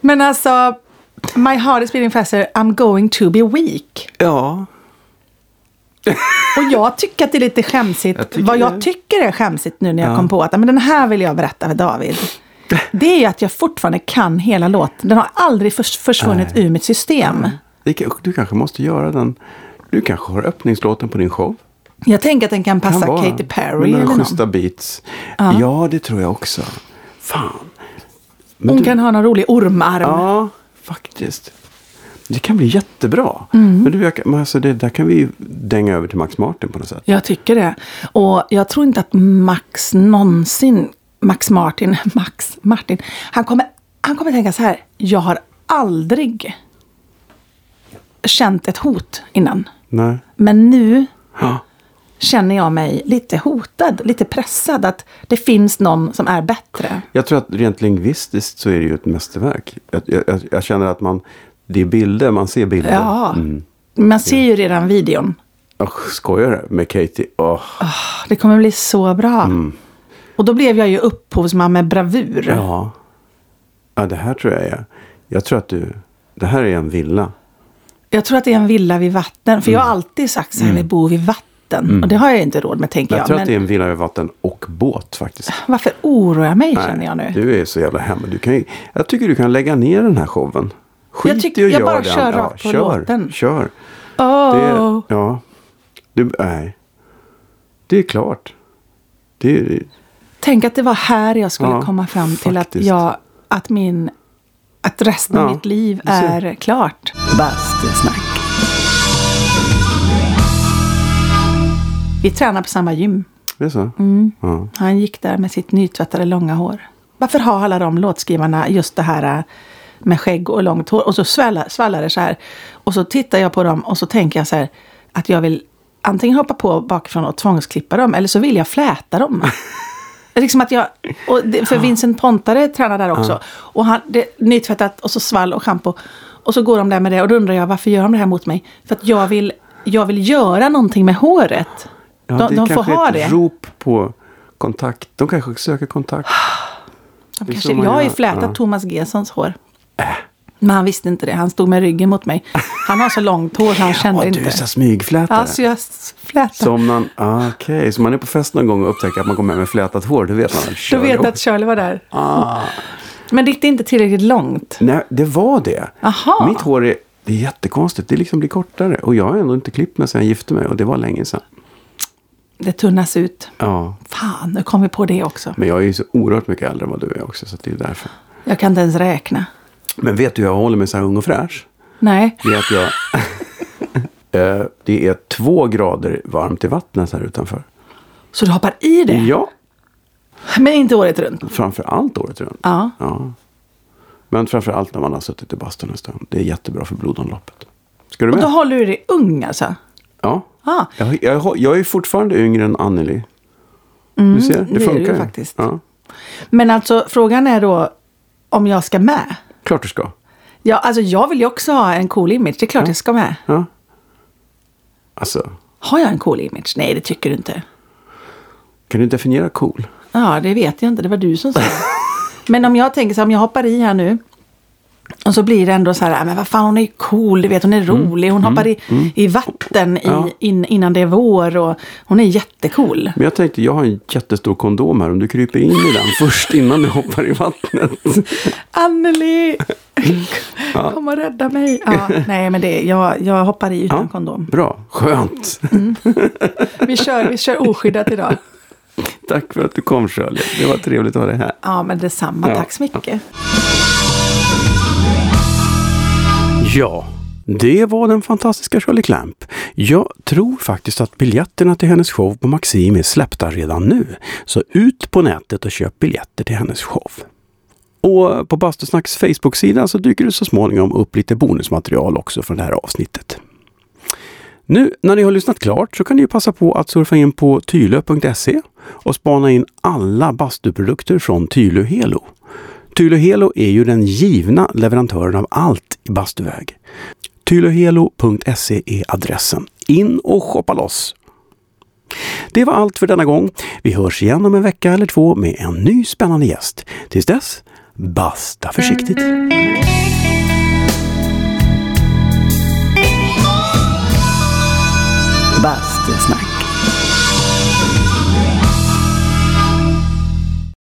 Men alltså, my heart is beating faster, I'm going to be weak. Ja. Och jag tycker att det är lite skämsigt. (laughs) Jag Vad jag det. tycker är skämsigt nu när jag Ja. kom på att men den här vill jag berätta för David. (laughs) Det är att jag fortfarande kan hela låten. Den har aldrig förs- försvunnit Nej. ur mitt system. Du kanske måste göra den. Du kanske har öppningslåten på din show. Jag tänker att den kan passa Kan. Katy Perry Med eller några schyssta beats. Ja. det tror jag också. Fan. Men Hon du- kan ha någon rolig ormarm. Ja, faktiskt. Det kan bli jättebra. Mm. Men du, men alltså det där kan vi ju dänga över till Max Martin på något sätt. Jag tycker det. Och jag tror inte att Max någonsin, Max Martin, (laughs) Max Martin, han kommer, han kommer tänka så här. Jag har aldrig känt ett hot innan. Nej. Men nu Ja. Känner jag mig lite hotad, lite pressad. Att det finns någon som är bättre. Jag tror att rent lingvistiskt så är det ju ett mästerverk. Jag, jag, jag- jag känner att man, det är bilder, man ser bilder. Ja. Mm. Man ser ju redan videon. Usch, skojar du med Katie? Åh, Det kommer bli så bra. Mm. Och då blev jag ju upphovsman med bravur. ja. Ja, det här tror jag är. Jag tror att du, det här är en villa. Jag tror att det är en villa vid vatten. För jag Mm. har alltid sagt så här, vi bor vid vatten. Och det har jag inte råd med tänker Jag jag. tror Men att det är en villa vid vatten och båt faktiskt. varför oroar jag mig känner jag nu? Du är så jävla hemma. Du kan ju, jag tycker du kan lägga ner den här showen. Skit Jag tycker- i att jag göra bara den. kör rakt på kör, låten. Kör. Åh, Det, ja. Du, nej. Det är klart. Det är, Tänk att det var här jag skulle Ja, komma fram till att, jag, att, min, att resten av Ja, mitt liv är klart. bastusnack. Vi tränar på samma gym. Det är så? Mm. Ja. Han gick där med sitt nytvättade långa hår. Varför har alla de låtskrivarna just det här äh, med skägg och långt hår? Och så svallar, svallar det så här. Och så tittar jag på dem och så tänker jag så här att jag vill antingen hoppa på bakifrån och tvångsklippa dem eller så vill jag fläta dem. (laughs) Liksom att jag, och det, för Vincent Pontare tränar där också. Och han, det, nytvättat och så svall och schampo. Och så går de där med det och då undrar jag varför gör de det här mot mig? För att jag vill, jag vill göra någonting med håret. Ja, de det de får är ha ett det. rop på kontakt. De kanske söker kontakt. De Det är kanske, jag har ju flätat ja. Äh. Thomas Gessons hår. Men han visste inte det. Han stod med ryggen mot mig. Han har så långt hår så han kände (laughs) Ja, inte. du är så smygflätare. Ja, så jag flätade. Som man, ah, okej, så man är på fest någon gång och upptäcker att man kommer hem med flätat hår, då vet man att Då kör vet att Charlie var där. ah. Men ditt är inte tillräckligt långt. Nej, det var det. Aha. Mitt hår är, det är jättekonstigt, det liksom blir kortare. Och jag har ändå inte klippt mig sedan jag gifte mig och det var länge sedan. Det tunnas ut. Ja, Fan, nu kom vi på det också. men jag är ju så oerhört mycket äldre än vad du är också, så det är därför. Jag kan inte ens räkna. Men vet du hur jag håller mig så här ung och fräsch? Nej. Det är att jag... (laughs) Eh, det är två grader varmt i vattnet här utanför. Så du hoppar i det? Ja, Men inte året runt? framför allt året runt. Ja. Ja. Men framför allt när man har suttit i bastun en stund. Det är jättebra för blodomloppet. Ska du Och med? då håller du dig ung alltså? Ja. Ah. Jag, jag, jag är fortfarande yngre än Anneli. du ser, det, Mm, det funkar ju. faktiskt. Ja. Men alltså frågan är då om jag ska med? Klart du ska. Ja, alltså jag vill ju också ha en cool image. Det är klart jag ska med. Ja. Alltså, Har jag en cool image? Nej, det tycker du inte. kan du definiera cool? Ja, det vet jag inte. Det var du som sa det. (laughs) Men om jag tänker så här, om jag hoppar i här nu. Och så blir det ändå så här, "Ah, men vad fan hon är ju cool, du vet hon är rolig, hon hoppar i, i vatten i, Ja. in, innan det är vår och hon är jättecool. Men jag tänkte, jag har en jättestor kondom här. Om du kryper in i den först innan du hoppar i vattnet. (laughs) Anneli! Kom och rädda mig. Ja, nej, men det, jag, jag hoppar i utan Ja, kondom. Bra, skönt. Vi kör, vi kör oskyddat idag. Tack för att du kom Shirley. Det var trevligt att ha dig här. Ja, men detsamma. Ja. Tack så mycket. Ja, det var den fantastiska Shirley Clamp. Jag tror faktiskt att biljetterna till hennes show på Maxim är släppta redan nu. Så ut på nätet och köp biljetter till hennes show. Och på Bastusnacks Facebook-sida så dyker det så småningom upp lite bonusmaterial också från det här avsnittet. Nu när ni har lyssnat klart så kan ni ju passa på att surfa in på tylö.se och spana in alla bastuprodukter från Tylö Helo. Tylö Helo är ju den givna leverantören av allt i bastuväg. tylohelo.se är adressen. In och shoppa loss! Det var allt för denna gång. Vi hörs igen om en vecka eller två med en ny spännande gäst. Tills dess, basta försiktigt! Bastusnack.